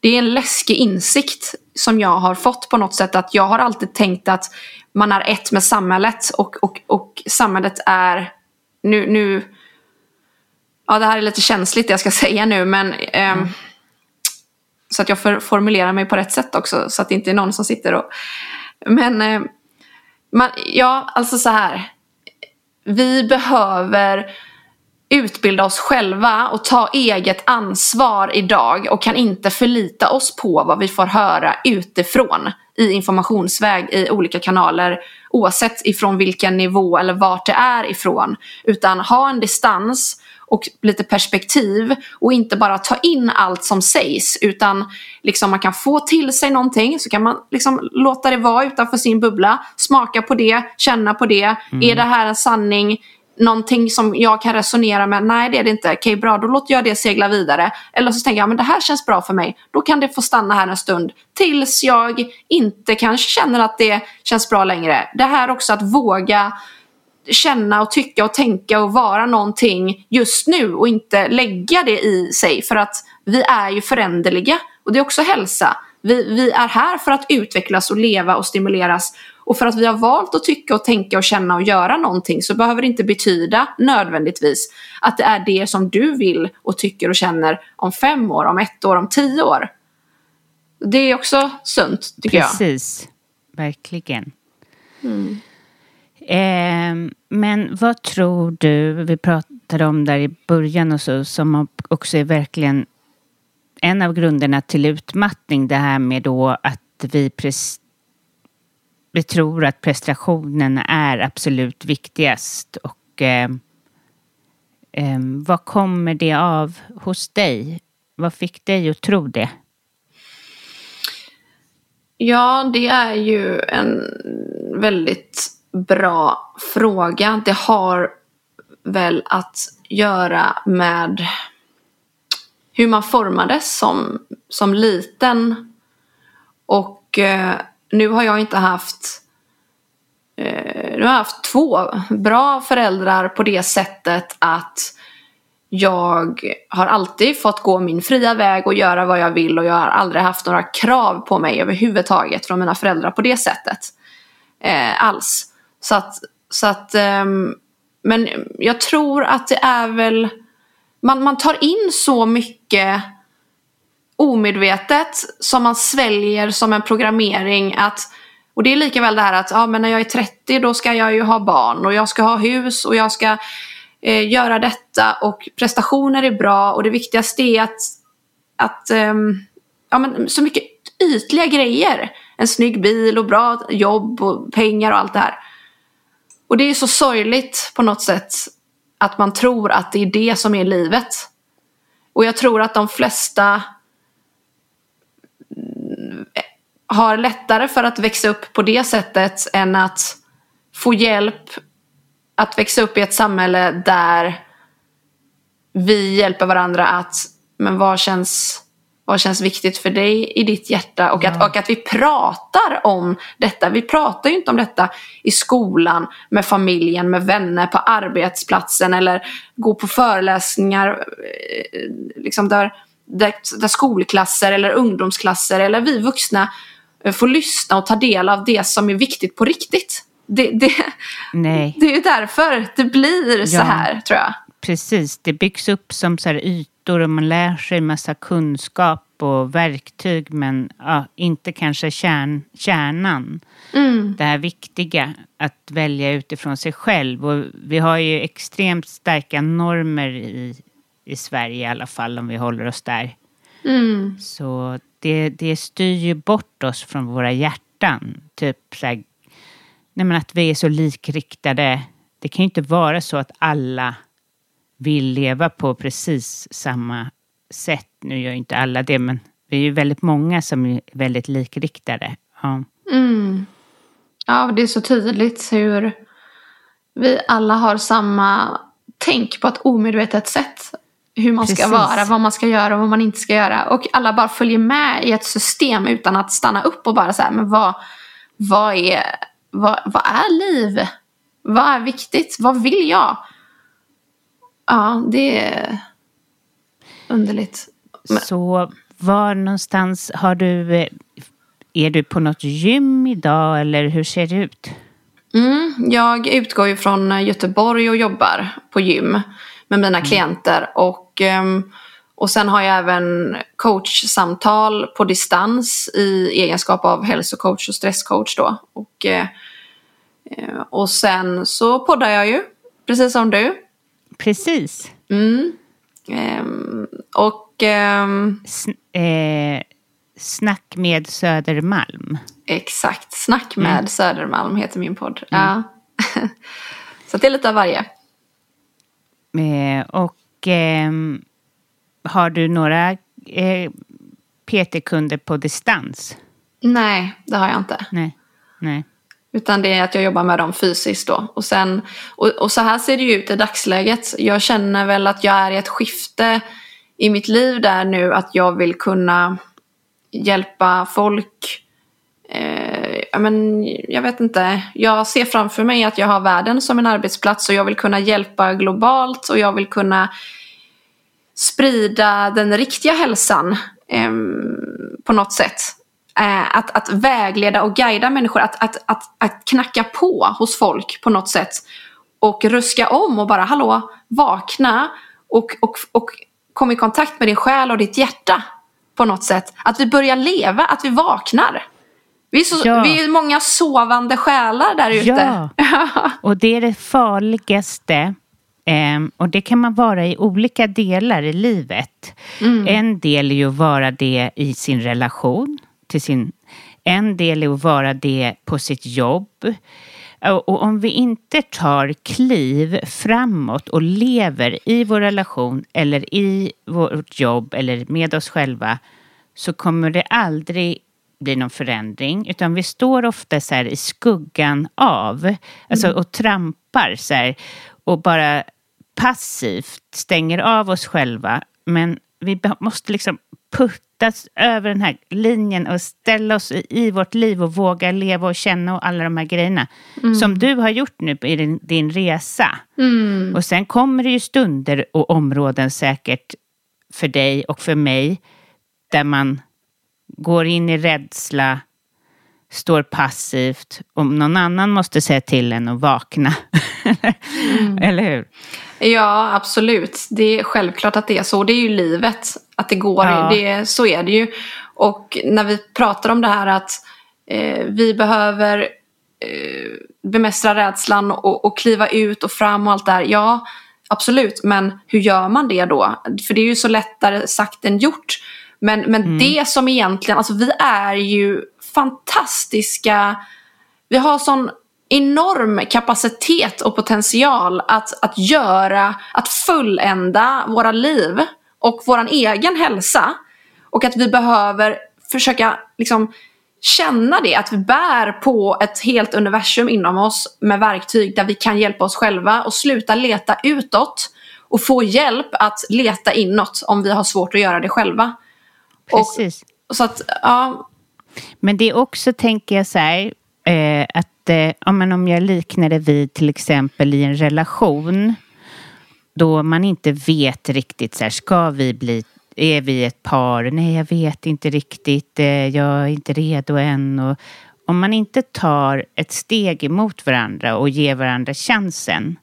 det är en läskig insikt som jag har fått på något sätt. Att jag har alltid tänkt att man är ett med samhället och, och, och samhället är nu, nu Ja det här är lite känsligt det jag ska säga nu men eh, mm. Så att jag får formulera mig på rätt sätt också så att det inte är någon som sitter och Men eh, man, ja alltså så här Vi behöver utbilda oss själva och ta eget ansvar idag och kan inte förlita oss på vad vi får höra utifrån i informationsväg i olika kanaler oavsett ifrån vilken nivå eller vart det är ifrån. Utan ha en distans och lite perspektiv och inte bara ta in allt som sägs utan liksom man kan få till sig någonting så kan man liksom låta det vara utanför sin bubbla, smaka på det, känna på det. Mm. Är det här en sanning? någonting som jag kan resonera med. Nej det är det inte. Okej bra, då låter jag det segla vidare. Eller så tänker jag, men det här känns bra för mig. Då kan det få stanna här en stund. Tills jag inte kanske känner att det känns bra längre. Det här också att våga känna och tycka och tänka och vara någonting just nu och inte lägga det i sig. För att vi är ju föränderliga och det är också hälsa. Vi, vi är här för att utvecklas och leva och stimuleras och för att vi har valt att tycka och tänka och känna och göra någonting så behöver det inte betyda nödvändigtvis att det är det som du vill och tycker och känner om fem år, om ett år, om tio år. Det är också sunt tycker
Precis. jag. Precis, verkligen. Mm. Eh, men vad tror du, vi pratade om där i början och så, som också är verkligen en av grunderna till utmattning, det här med då att vi vi tror att prestationen är absolut viktigast. Och eh, eh, vad kommer det av hos dig? Vad fick dig att tro det?
Ja, det är ju en väldigt bra fråga. Det har väl att göra med hur man formades som, som liten. Och eh, nu har jag inte haft eh, nu har jag haft två bra föräldrar på det sättet att jag har alltid fått gå min fria väg och göra vad jag vill och jag har aldrig haft några krav på mig överhuvudtaget från mina föräldrar på det sättet. Eh, alls. Så att, så att ehm, men jag tror att det är väl man, man tar in så mycket omedvetet som man sväljer som en programmering att och det är lika väl det här att ja, men när jag är 30 då ska jag ju ha barn och jag ska ha hus och jag ska eh, göra detta och prestationer är bra och det viktigaste är att, att eh, ja, men så mycket ytliga grejer. En snygg bil och bra jobb och pengar och allt det här. Och det är så sorgligt på något sätt att man tror att det är det som är livet. Och jag tror att de flesta mm, har lättare för att växa upp på det sättet än att få hjälp att växa upp i ett samhälle där vi hjälper varandra att men vad känns, vad känns viktigt för dig i ditt hjärta och, att, och att vi pratar om detta. Vi pratar ju inte om detta i skolan, med familjen, med vänner, på arbetsplatsen eller gå på föreläsningar eh, liksom där, där, där skolklasser eller ungdomsklasser eller vi vuxna Eh, få lyssna och ta del av det som är viktigt på riktigt. Det, det,
Nej.
det är ju därför det blir ja, så här tror jag.
Precis, det byggs upp som så ytor och man lär sig massa kunskap och verktyg men ja, inte kanske kärn, kärnan. Mm. Det här viktiga att välja utifrån sig själv. Och vi har ju extremt starka normer i, i Sverige i alla fall om vi håller oss där. Mm. Så det, det styr ju bort oss från våra hjärtan. Typ så här, nej men att vi är så likriktade. Det kan ju inte vara så att alla vill leva på precis samma sätt. Nu gör ju inte alla det, men vi är ju väldigt många som är väldigt likriktade. Ja.
Mm. Ja, det är så tydligt hur vi alla har samma tänk på ett omedvetet sätt. hur man ska
Precis.
vara, vad man ska göra och vad man inte ska göra. Och alla bara följer med i ett system utan att stanna upp och bara så här, men vad, vad, är, vad, vad är liv? Vad är viktigt? Vad vill jag? Ja, det är underligt. Men-
Så var någonstans har du... eh, Är du på något gym idag eller hur ser det ut?
Mm, jag utgår ju från Göteborg och jobbar på gym med mina klienter. Och, ehm, och sen har jag även coachsamtal på distans i egenskap av hälsocoach och stresscoach då. Och, eh, eh, och sen så poddar jag ju, precis som du.
Precis.
Mm. Ehm, och ehm,
eh, snack med Södermalm.
exakt, Snack med Södermalm heter min podd. Ja. så det är lite av varje.
Eh, och ehm, har du några eh, PT-kunder på distans?
Nej, det har jag inte.
Nej. Nej.
Utan det är att jag jobbar med dem fysiskt då. Och, sen, och, och så här ser det ju ut i dagsläget. Jag känner väl att jag är i ett skifte i mitt liv där nu att jag vill kunna hjälpa folk. Eh, men, jag vet inte. Jag ser framför mig att jag har världen som en arbetsplats och jag vill kunna hjälpa globalt och jag vill kunna sprida den riktiga hälsan eh, på något sätt. Eh, att, att vägleda och guida människor, att, att, att, att knacka på hos folk på något sätt. Och ruska om och bara hallå, vakna och, och, och kom i kontakt med din själ och ditt hjärta på något sätt. Att vi börjar leva, att vi vaknar. Vi är, så,
Ja.
vi är många sovande själar där ute.
Ja. Och det är det farligaste. Ehm, och det kan man vara i olika delar i livet. En del är ju att vara det i sin relation. Till sin, en del är att vara det på sitt jobb. Och, om vi inte tar kliv framåt och lever i vår relation eller i vårt jobb eller med oss själva så kommer det aldrig bli någon förändring. Utan vi står ofta så i skuggan av, alltså och trampar så här och bara passivt stänger av oss själva. Men vi måste liksom puttas över den här linjen och ställa oss i, vårt liv och våga leva och känna och alla de här grejerna. Som du har gjort nu i din, din resa. Och sen kommer det ju stunder och områden säkert för dig och för mig där man går in i rädsla, står passivt och någon annan måste säga till en att vakna. Eller hur?
Ja, absolut. Det är självklart att det är så. Det är ju livet. Att det går.
Ja.
Det, så är det ju. Och när vi pratar om det här att eh, vi behöver eh, bemästra rädslan och, och kliva ut och fram och allt det här. Ja, absolut. Men hur gör man det då? För det är ju så lättare sagt än gjort. Men, men det som egentligen, alltså vi är ju fantastiska. Vi har sån enorm kapacitet och potential att, att göra, att fullända våra liv och vår egen hälsa. Och att vi behöver försöka liksom känna det, att vi bär på ett helt universum inom oss med verktyg där vi kan hjälpa oss själva och sluta leta utåt och få hjälp att leta inåt om vi har svårt att göra det själva.
Precis.
Så att, ja,
men det är också, tänker jag så här, eh, att eh, ja, men om jag liknar det vid till exempel i en relation då man inte vet riktigt så här, ska vi bli, är vi ett par? Nej, jag vet inte riktigt, eh, jag är inte redo än. Och om man inte tar ett steg emot varandra och ger varandra chansen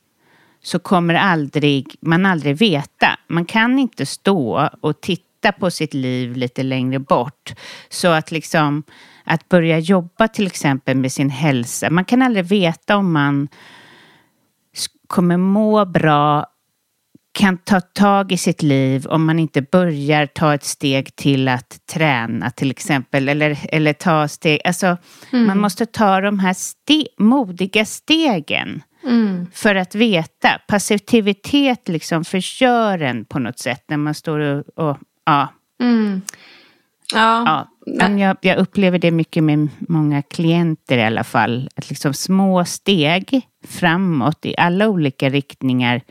så kommer aldrig, man aldrig veta. Man kan inte stå och titta på sitt liv lite längre bort. Så att liksom att börja jobba till exempel med sin hälsa. Man kan aldrig veta om man kommer må bra, kan ta tag i sitt liv om man inte börjar ta ett steg till att träna till exempel. Eller, eller ta steg, alltså man måste ta de här ste- modiga stegen. För att veta. Passivitet liksom förgör en på något sätt när man står och, och ja,
ja,
ja. Men jag, jag upplever det mycket med många klienter i alla fall. Att liksom små steg framåt i alla olika riktningar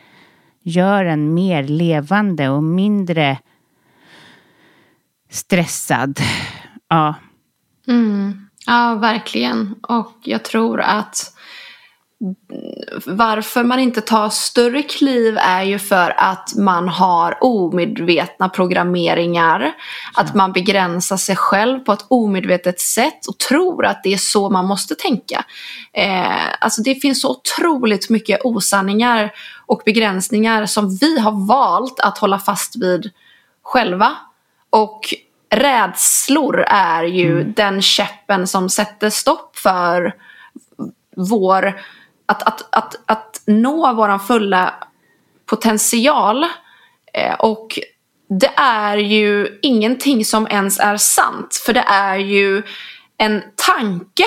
gör en mer levande och mindre stressad. Ja.
Mm. Ja, verkligen. Och jag tror att varför man inte tar större kliv är ju för att man har omedvetna programmeringar. Att man begränsar sig själv på ett omedvetet sätt och tror att det är så man måste tänka. Eh, alltså det finns så otroligt mycket osanningar och begränsningar som vi har valt att hålla fast vid själva. Och rädslor är ju mm. den käppen som sätter stopp för vår att, att, att, att nå vår fulla potential. Eh, och det är ju ingenting som ens är sant. För det är ju en tanke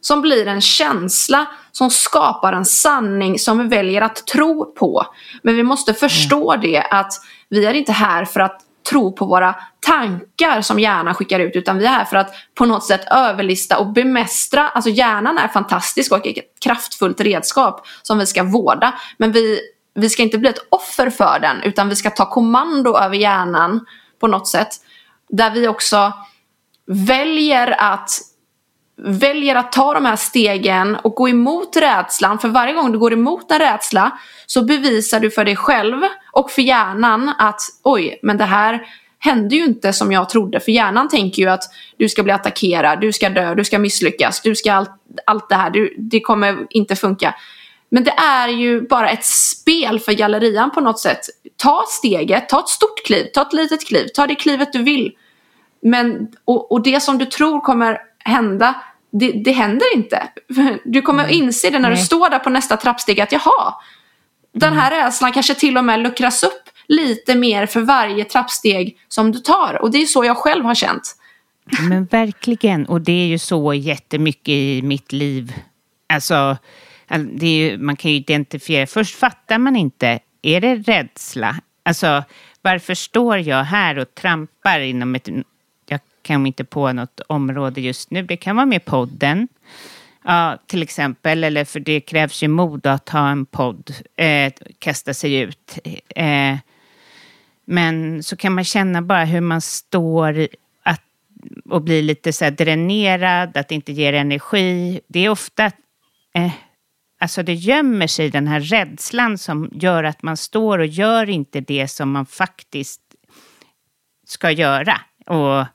som blir en känsla som skapar en sanning som vi väljer att tro på. Men vi måste förstå mm. det att vi är inte här för att tro på våra tankar som hjärnan skickar ut utan vi är här för att på något sätt överlista och bemästra. Alltså hjärnan är fantastisk och ett kraftfullt redskap som vi ska vårda. Men vi, vi ska inte bli ett offer för den utan vi ska ta kommando över hjärnan på något sätt. Där vi också väljer att väljer att ta de här stegen och gå emot rädslan. För varje gång du går emot en rädsla så bevisar du för dig själv och för hjärnan att oj, men det här hände ju inte som jag trodde. För hjärnan tänker ju att du ska bli attackerad, du ska dö, du ska misslyckas, du ska allt, allt det här, du, det kommer inte funka. Men det är ju bara ett spel för gallerian på något sätt. Ta steget, ta ett stort kliv, ta ett litet kliv, ta det klivet du vill. Men, och, och det som du tror kommer hända, det, det händer inte. Du kommer mm. inse det när Nej. du står där på nästa trappsteg att jaha, den här mm. rädslan kanske till och med luckras upp lite mer för varje trappsteg som du tar. Och det är så jag själv har känt.
Men verkligen, och det är ju så jättemycket i mitt liv. Alltså, ju, man kan ju identifiera, först fattar man inte, är det rädsla? Alltså, varför står jag här och trampar inom ett kan inte på något område just nu. Det kan vara med podden. Ja, till exempel, eller för det krävs ju mod att ha en podd, eh, kasta sig ut. Eh, men så kan man känna bara hur man står att, och blir lite så dränerad, att det inte ger energi. Det är ofta, eh, alltså det gömmer sig den här rädslan som gör att man står och gör inte det som man faktiskt ska göra. Och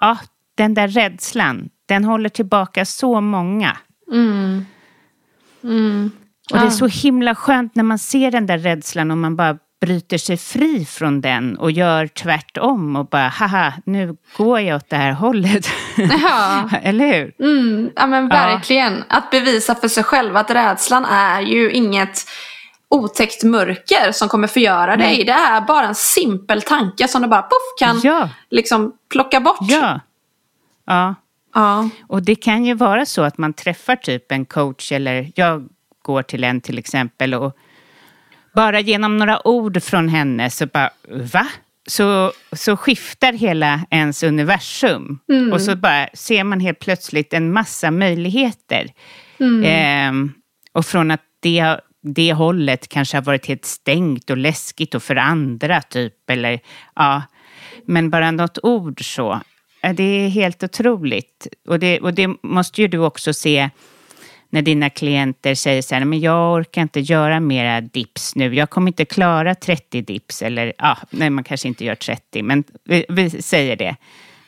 ja, den där rädslan, den håller tillbaka så många.
Mm. Mm.
Och det är så himla skönt när man ser den där rädslan och man bara bryter sig fri från den och gör tvärtom och bara haha, nu går jag åt det här hållet. Ja. Eller hur?
Mm, ja men verkligen. Ja. Att bevisa för sig själv att rädslan är ju inget otäckt mörker som kommer förgöra dig. Nej. Det är bara en simpel tanke som du bara puff kan ja. liksom plocka bort.
Ja. ja.
Ja.
Och det kan ju vara så att man träffar typ en coach eller jag går till en till exempel och bara genom några ord från henne så bara va? Så, så skiftar hela ens universum. Mm. Och så bara ser man helt plötsligt en massa möjligheter. Mm. Eh, och från att det det hållet kanske har varit helt stängt och läskigt och för andra typ. Eller, ja. Men bara något ord så. Det är helt otroligt. Och det, och det måste ju du också se när dina klienter säger så här, men jag orkar inte göra mera dips nu. Jag kommer inte klara 30 dips. Eller ja, nej, man kanske inte gör 30, men vi, vi säger det.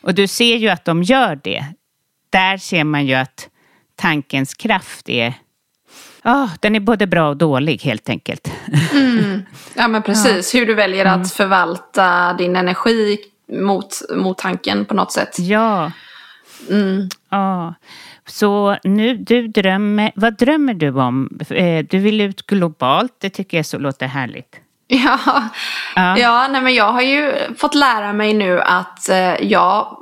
Och du ser ju att de gör det. Där ser man ju att tankens kraft är Ja, den är både bra och dålig helt enkelt.
Mm. Ja men precis, ja. hur du väljer att mm. förvalta din energi mot, mot tanken på något sätt.
Ja.
Mm.
ja. Så nu, du drömmer, vad drömmer du om? Eh, du vill ut globalt, det tycker jag så låter härligt.
Ja, ja. ja nej men jag har ju fått lära mig nu att eh, jag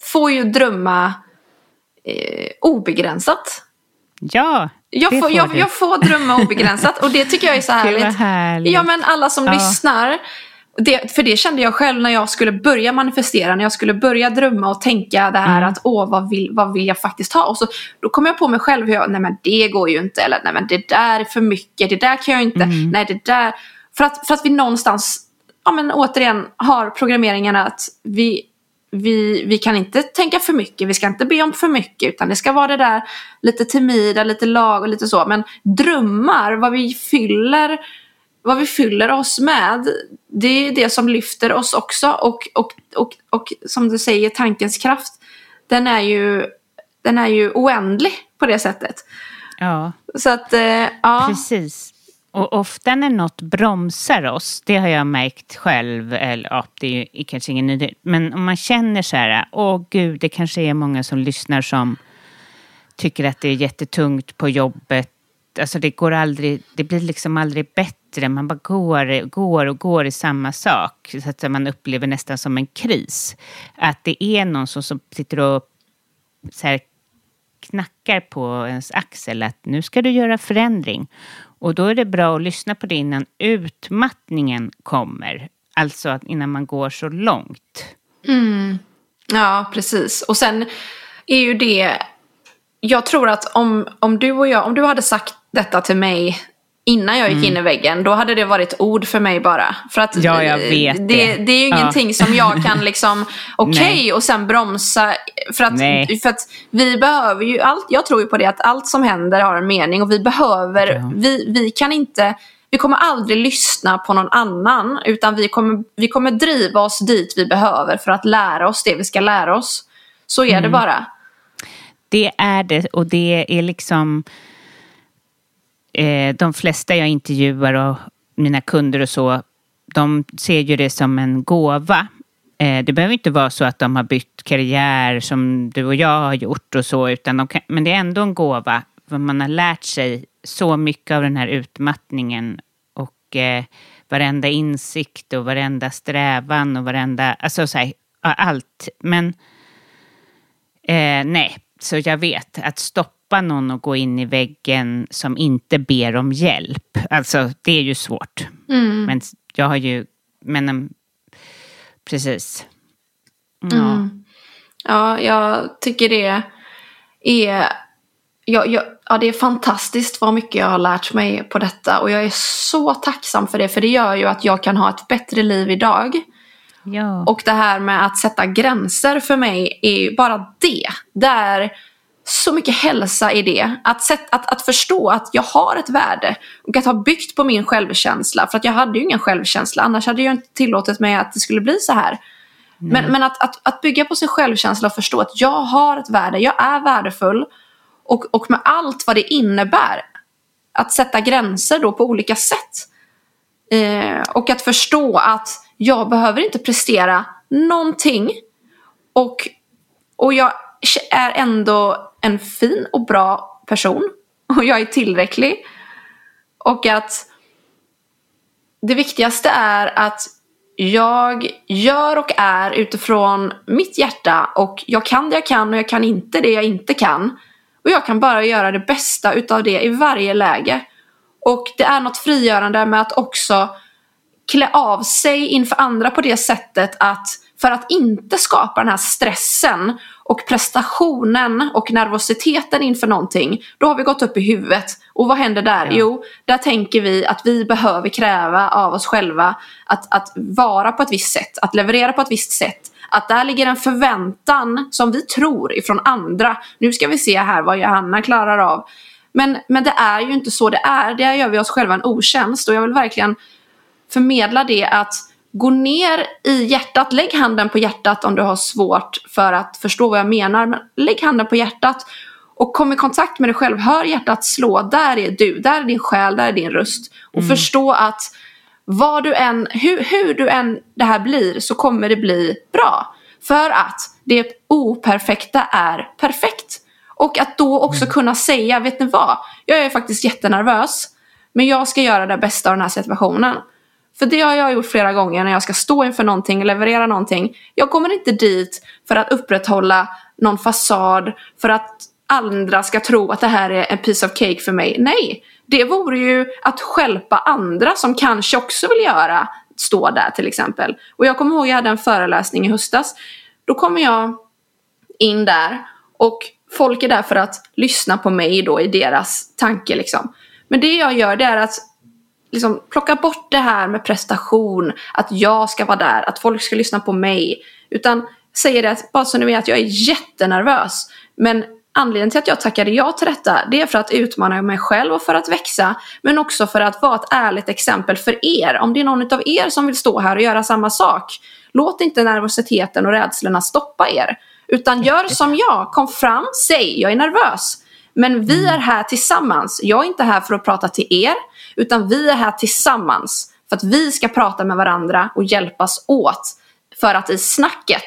får ju drömma eh, obegränsat.
Ja,
jag får, får jag, jag, får drömma obegränsat och det tycker jag är så härligt.
härligt.
Ja men alla som ja. lyssnar. Det, för det kände jag själv när jag skulle börja manifestera, när jag skulle börja drömma och tänka det här mm. att åh vad vill, vad vill jag faktiskt ha? Och så, då kom jag på mig själv hur jag, nej men det går ju inte, eller nej men det där är för mycket, det där kan jag inte, mm. nej det där. För att, för att vi någonstans, ja men återigen, har programmeringen att vi, vi, vi kan inte tänka för mycket, vi ska inte be om för mycket utan det ska vara det där lite timida, lite lag och lite så. Men drömmar, vad vi fyller vad vi fyller oss med, det är det som lyfter oss också. Och, och, och, och som du säger, tankens kraft, den är ju, den är ju oändlig på det sättet.
Ja.
Så att, eh, ja.
Precis. Och ofta när något bromsar oss, det har jag märkt själv, eller ja, det är ju kanske ingen nyhet, men om man känner så här, åh gud, det kanske är många som lyssnar som tycker att det är jättetungt på jobbet. Alltså det går aldrig, det blir liksom aldrig bättre. Man bara går, går och går i samma sak. Så att man upplever nästan som en kris. Att det är någon som, som sitter och så här, knackar på ens axel att nu ska du göra förändring. Och då är det bra att lyssna på det innan utmattningen kommer. Alltså innan man går så långt.
Mm. Ja, precis. Och sen är ju det... Jag tror att om, om du och jag, om du hade sagt detta till mig innan jag gick
Mm.
in i väggen, då hade det varit ord för mig bara. För att
Ja, jag
eh,
vet
det.
det.
Det är ju
Ja.
ingenting som jag kan liksom, okej,
Nej.
och sen bromsa. För att,
Nej.
för att vi behöver ju, allt, jag tror ju på det att allt som händer har en mening och vi behöver,
Ja.
vi, vi kan inte, vi kommer aldrig lyssna på någon annan utan vi kommer, vi kommer driva oss dit vi behöver för att lära oss det vi ska lära oss. Så är
Mm.
det bara.
Det är det och det är liksom eh, de flesta jag intervjuar och mina kunder och så, de ser ju det som en gåva. Eh, det behöver inte vara så att de har bytt karriär som du och jag har gjort och så, utan de kan, men det är ändå en gåva. För man har lärt sig så mycket av den här utmattningen och eh, varenda insikt och varenda strävan och varenda, alltså så här, allt. Men Eh, nej, så jag vet att stopp stoppa någon och gå in i väggen som inte ber om hjälp. Alltså det är ju svårt.
Mm.
Men jag har ju, men um, precis. Ja.
Mm. Ja, jag tycker det är... Jag, jag, ja, det är fantastiskt vad mycket jag har lärt mig på detta och jag är så tacksam för det för det gör ju att jag kan ha ett bättre liv idag.
ja.
Och det här med att sätta gränser för mig är ju bara det. Det är så mycket hälsa i det. Att, sätt, att, att förstå att jag har ett värde och att ha byggt på min självkänsla. För att jag hade ju ingen självkänsla, annars hade jag inte tillåtit mig att det skulle bli så här. Men, men att, att, att bygga på sin självkänsla och förstå att jag har ett värde, jag är värdefull. Och, och med allt vad det innebär. Att sätta gränser då på olika sätt. Eh, och att förstå att jag behöver inte prestera någonting. Och, och jag är ändå en fin och bra person. Och jag är tillräcklig. Och att det viktigaste är att jag gör och är utifrån mitt hjärta och jag kan det jag kan och jag kan inte det jag inte kan. Och jag kan bara göra det bästa utav det i varje läge. Och det är något frigörande med att också klä av sig inför andra på det sättet att för att inte skapa den här stressen och prestationen och nervositeten inför någonting, då har vi gått upp i huvudet. Och vad händer där?
Ja.
Jo, där tänker vi att vi behöver kräva av oss själva att, att vara på ett visst sätt, att leverera på ett visst sätt. Att där ligger en förväntan som vi tror ifrån andra. Nu ska vi se här vad Johanna klarar av. Men, men det är ju inte så det är. Där gör vi oss själva en otjänst. Och jag vill verkligen förmedla det att gå ner i hjärtat. Lägg handen på hjärtat om du har svårt för att förstå vad jag menar. Men lägg handen på hjärtat och kom i kontakt med dig själv. Hör hjärtat slå. Där är du. Där är din själ. Där är din röst. Och förstå att vad du än, hur, hur du än det här blir så kommer det bli bra. För att det operfekta är perfekt. Och att då också kunna säga, vet ni vad? Jag är faktiskt jättenervös. Men jag ska göra det bästa av den här situationen. För det har jag gjort flera gånger när jag ska stå inför någonting och leverera någonting. Jag kommer inte dit för att upprätthålla någon fasad, för att andra ska tro att det här är en piece of cake för mig. Nej, det vore ju att skälpa andra som kanske också vill göra, stå där till exempel. Och jag kommer ihåg jag hade en föreläsning i höstas. Då kommer jag in där och folk är där för att lyssna på mig då i deras tanke liksom. Men det jag gör det är att liksom plocka bort det här med prestation, att jag ska vara där, att folk ska lyssna på mig. Utan säger det att, bara så ni vet, att jag är jättenervös. Men anledningen till att jag tackade ja till detta, det är för att utmana mig själv och för att växa. Men också för att vara ett ärligt exempel för er. Om det är någon av er som vill stå här och göra samma sak, låt inte nervositeten och rädslorna stoppa er. Utan gör som jag, kom fram, säg jag är nervös. Men vi är här tillsammans. Jag är inte här för att prata till er, utan vi är här tillsammans. För att vi ska prata med varandra och hjälpas åt. För att i snacket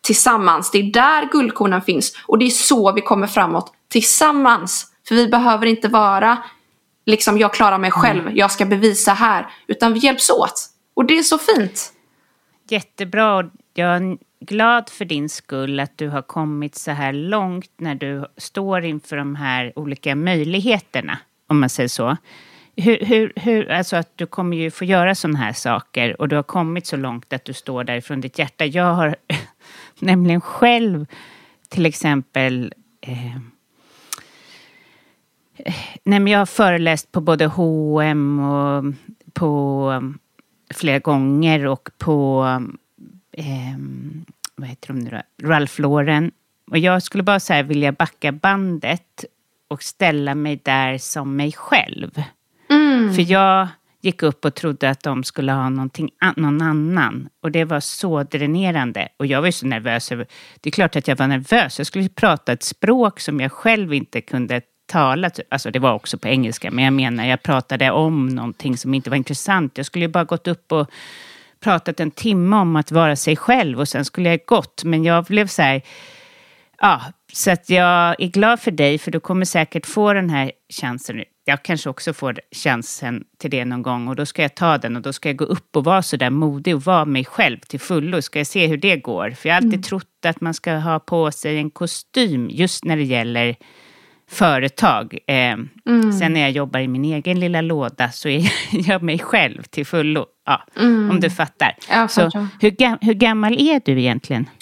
tillsammans, det är där guldkornen finns. Och det är så vi kommer framåt tillsammans. För vi behöver inte vara liksom jag klarar mig själv,
Mm.
jag ska bevisa här. Utan vi hjälps åt. Och det är så fint.
Jättebra. Jag glad för din skull att du har kommit så här långt när du står inför de här olika möjligheterna, om man säger så. Hur, hur, hur, alltså att du kommer ju få göra sådana här saker och du har kommit så långt att du står där från ditt hjärta. Jag har nämligen själv till exempel eh, Nej, men jag har föreläst på både H&M och på eh, flera gånger och på eh, ehm, vad heter de nu då? Ralph Lauren. Och jag skulle bara så här vilja backa bandet och ställa mig där som mig själv. För jag gick upp och trodde att de skulle ha någonting, någon annan. Och det var så dränerande. Och jag var ju så nervös. över- Det är klart att jag var nervös. Jag skulle prata ett språk som jag själv inte kunde tala. Alltså det var också på engelska. Men jag menar, jag pratade om någonting som inte var intressant. Jag skulle ju bara gått upp och pratat en timme om att vara sig själv och sen skulle jag gått. Men jag blev så här, ja, så att jag är glad för dig för du kommer säkert få den här chansen. Jag kanske också får chansen till det någon gång och då ska jag ta den och då ska jag gå upp och vara så där modig och vara mig själv till fullo. Ska jag se hur det går? För jag har alltid trott att man ska ha på sig en kostym just när det gäller företag. Eh, Sen när jag jobbar i min egen lilla låda så är jag mig själv till fullo. Ja, Om du fattar.
Jag
så, hur, gam- hur gammal är du egentligen?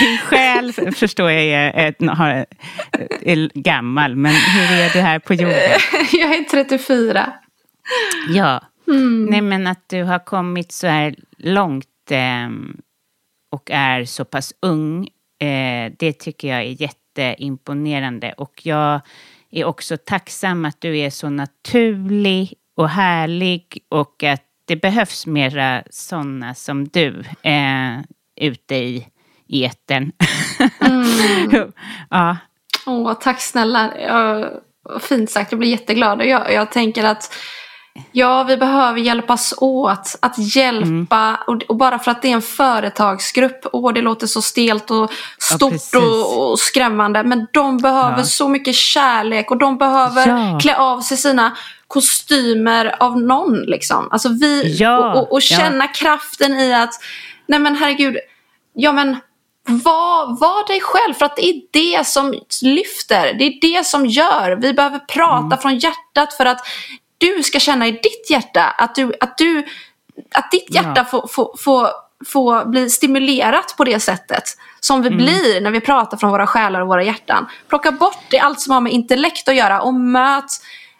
Din själ förstår jag är, är, är gammal, men hur är du här på jorden?
jag är 34.
Ja, nej men att du har kommit så här långt ehm, och är så pass ung, eh, det tycker jag är jätteimponerande. Och jag är också tacksam att du är så naturlig och härlig och att det behövs mera sådana som du eh, ute i etern. ja,
Åh, tack snälla. Ja, vad fint sagt, jag blir jätteglad. Och jag, jag tänker att ja, vi behöver hjälpas åt. Att hjälpa, och, och bara för att det är en företagsgrupp, åh det låter så stelt och stort
precis.
och, och skrämmande. Men de behöver
Ja.
så mycket kärlek och de behöver
Ja.
klä av sig sina kostymer av någon. Liksom. Alltså vi,
Ja,
och, och, och
ja.
känna kraften i att, nej men herregud, ja men var, var dig själv, för att det är det som lyfter. Det är det som gör. Vi behöver prata
Mm.
från hjärtat för att du ska känna i ditt hjärta att, du, att, du, att ditt hjärta
Ja.
får, får, får, får bli stimulerat på det sättet. Som vi
Mm.
blir när vi pratar från våra själar och våra hjärtan. Plocka bort det, allt som har med intellekt att göra och möt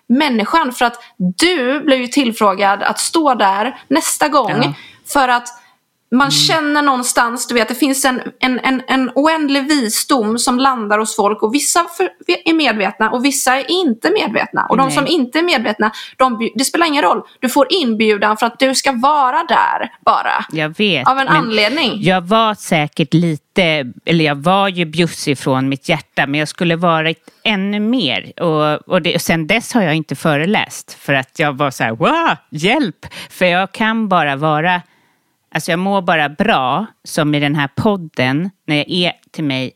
människan. För att du blev ju tillfrågad att stå där nästa gång.
Ja.
För att man känner någonstans, du vet, det finns en, en, en, en oändlig visdom som landar hos folk och vissa för, är medvetna och vissa är inte medvetna. Och de
Nej.
som inte är medvetna, de, det spelar ingen roll. Du får inbjudan för att du ska vara där bara.
jag vet.
Av en anledning.
Jag var säkert lite, eller jag var ju bjussig från mitt hjärta, men jag skulle varit ännu mer. Och, och, det, och sen dess har jag inte föreläst, för att jag var så här, wow, hjälp! För jag kan bara vara, alltså jag mår bara bra, som i den här podden, när jag är till mig,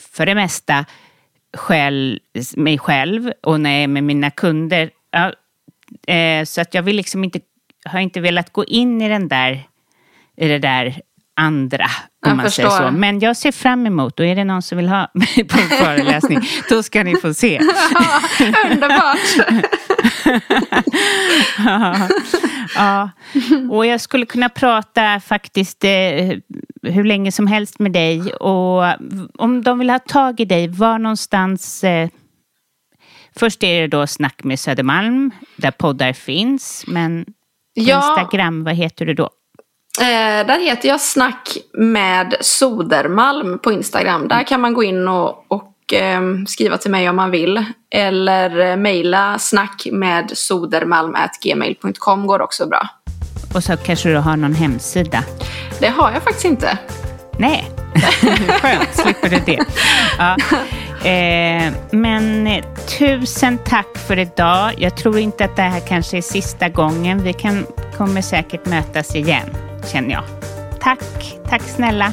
för det mesta, själv, mig själv och när jag är med mina kunder. Ja, eh, så att jag vill liksom inte, har inte velat gå in i den där i det där andra, om
Jag
man säger
förstår.
så. Men jag ser fram emot, och är det någon som vill ha mig på en föreläsning, då ska ni få se.
Underbart!
ja. Och jag skulle kunna prata faktiskt eh, hur länge som helst med dig. Och om de vill ha tag i dig, var någonstans eh, Först är det då Snack med Södermalm, där poddar finns. Men
Ja.
Instagram, vad heter du då?
Eh, där heter jag Snack med Sodermalm på Instagram. Där kan man gå in och, och skriva till mig om man vill. Eller eh, mejla snack med sodermalm.gmail.com går också bra.
Och så kanske du har någon hemsida.
Det har jag faktiskt inte.
Nej, skönt, slipper du det. Ja. Eh, men eh, tusen tack för idag. Jag tror inte att det här kanske är sista gången. Vi kan, kommer säkert mötas igen, känner jag. Tack, tack snälla.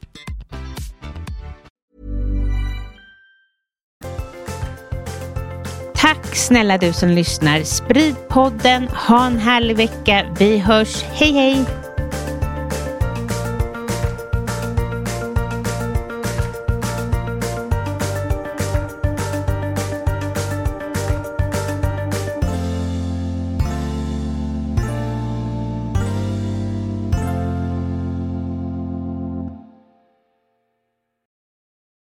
Tack snälla du som lyssnar. Sprid podden. Ha en härlig vecka. Vi hörs. Hej hej!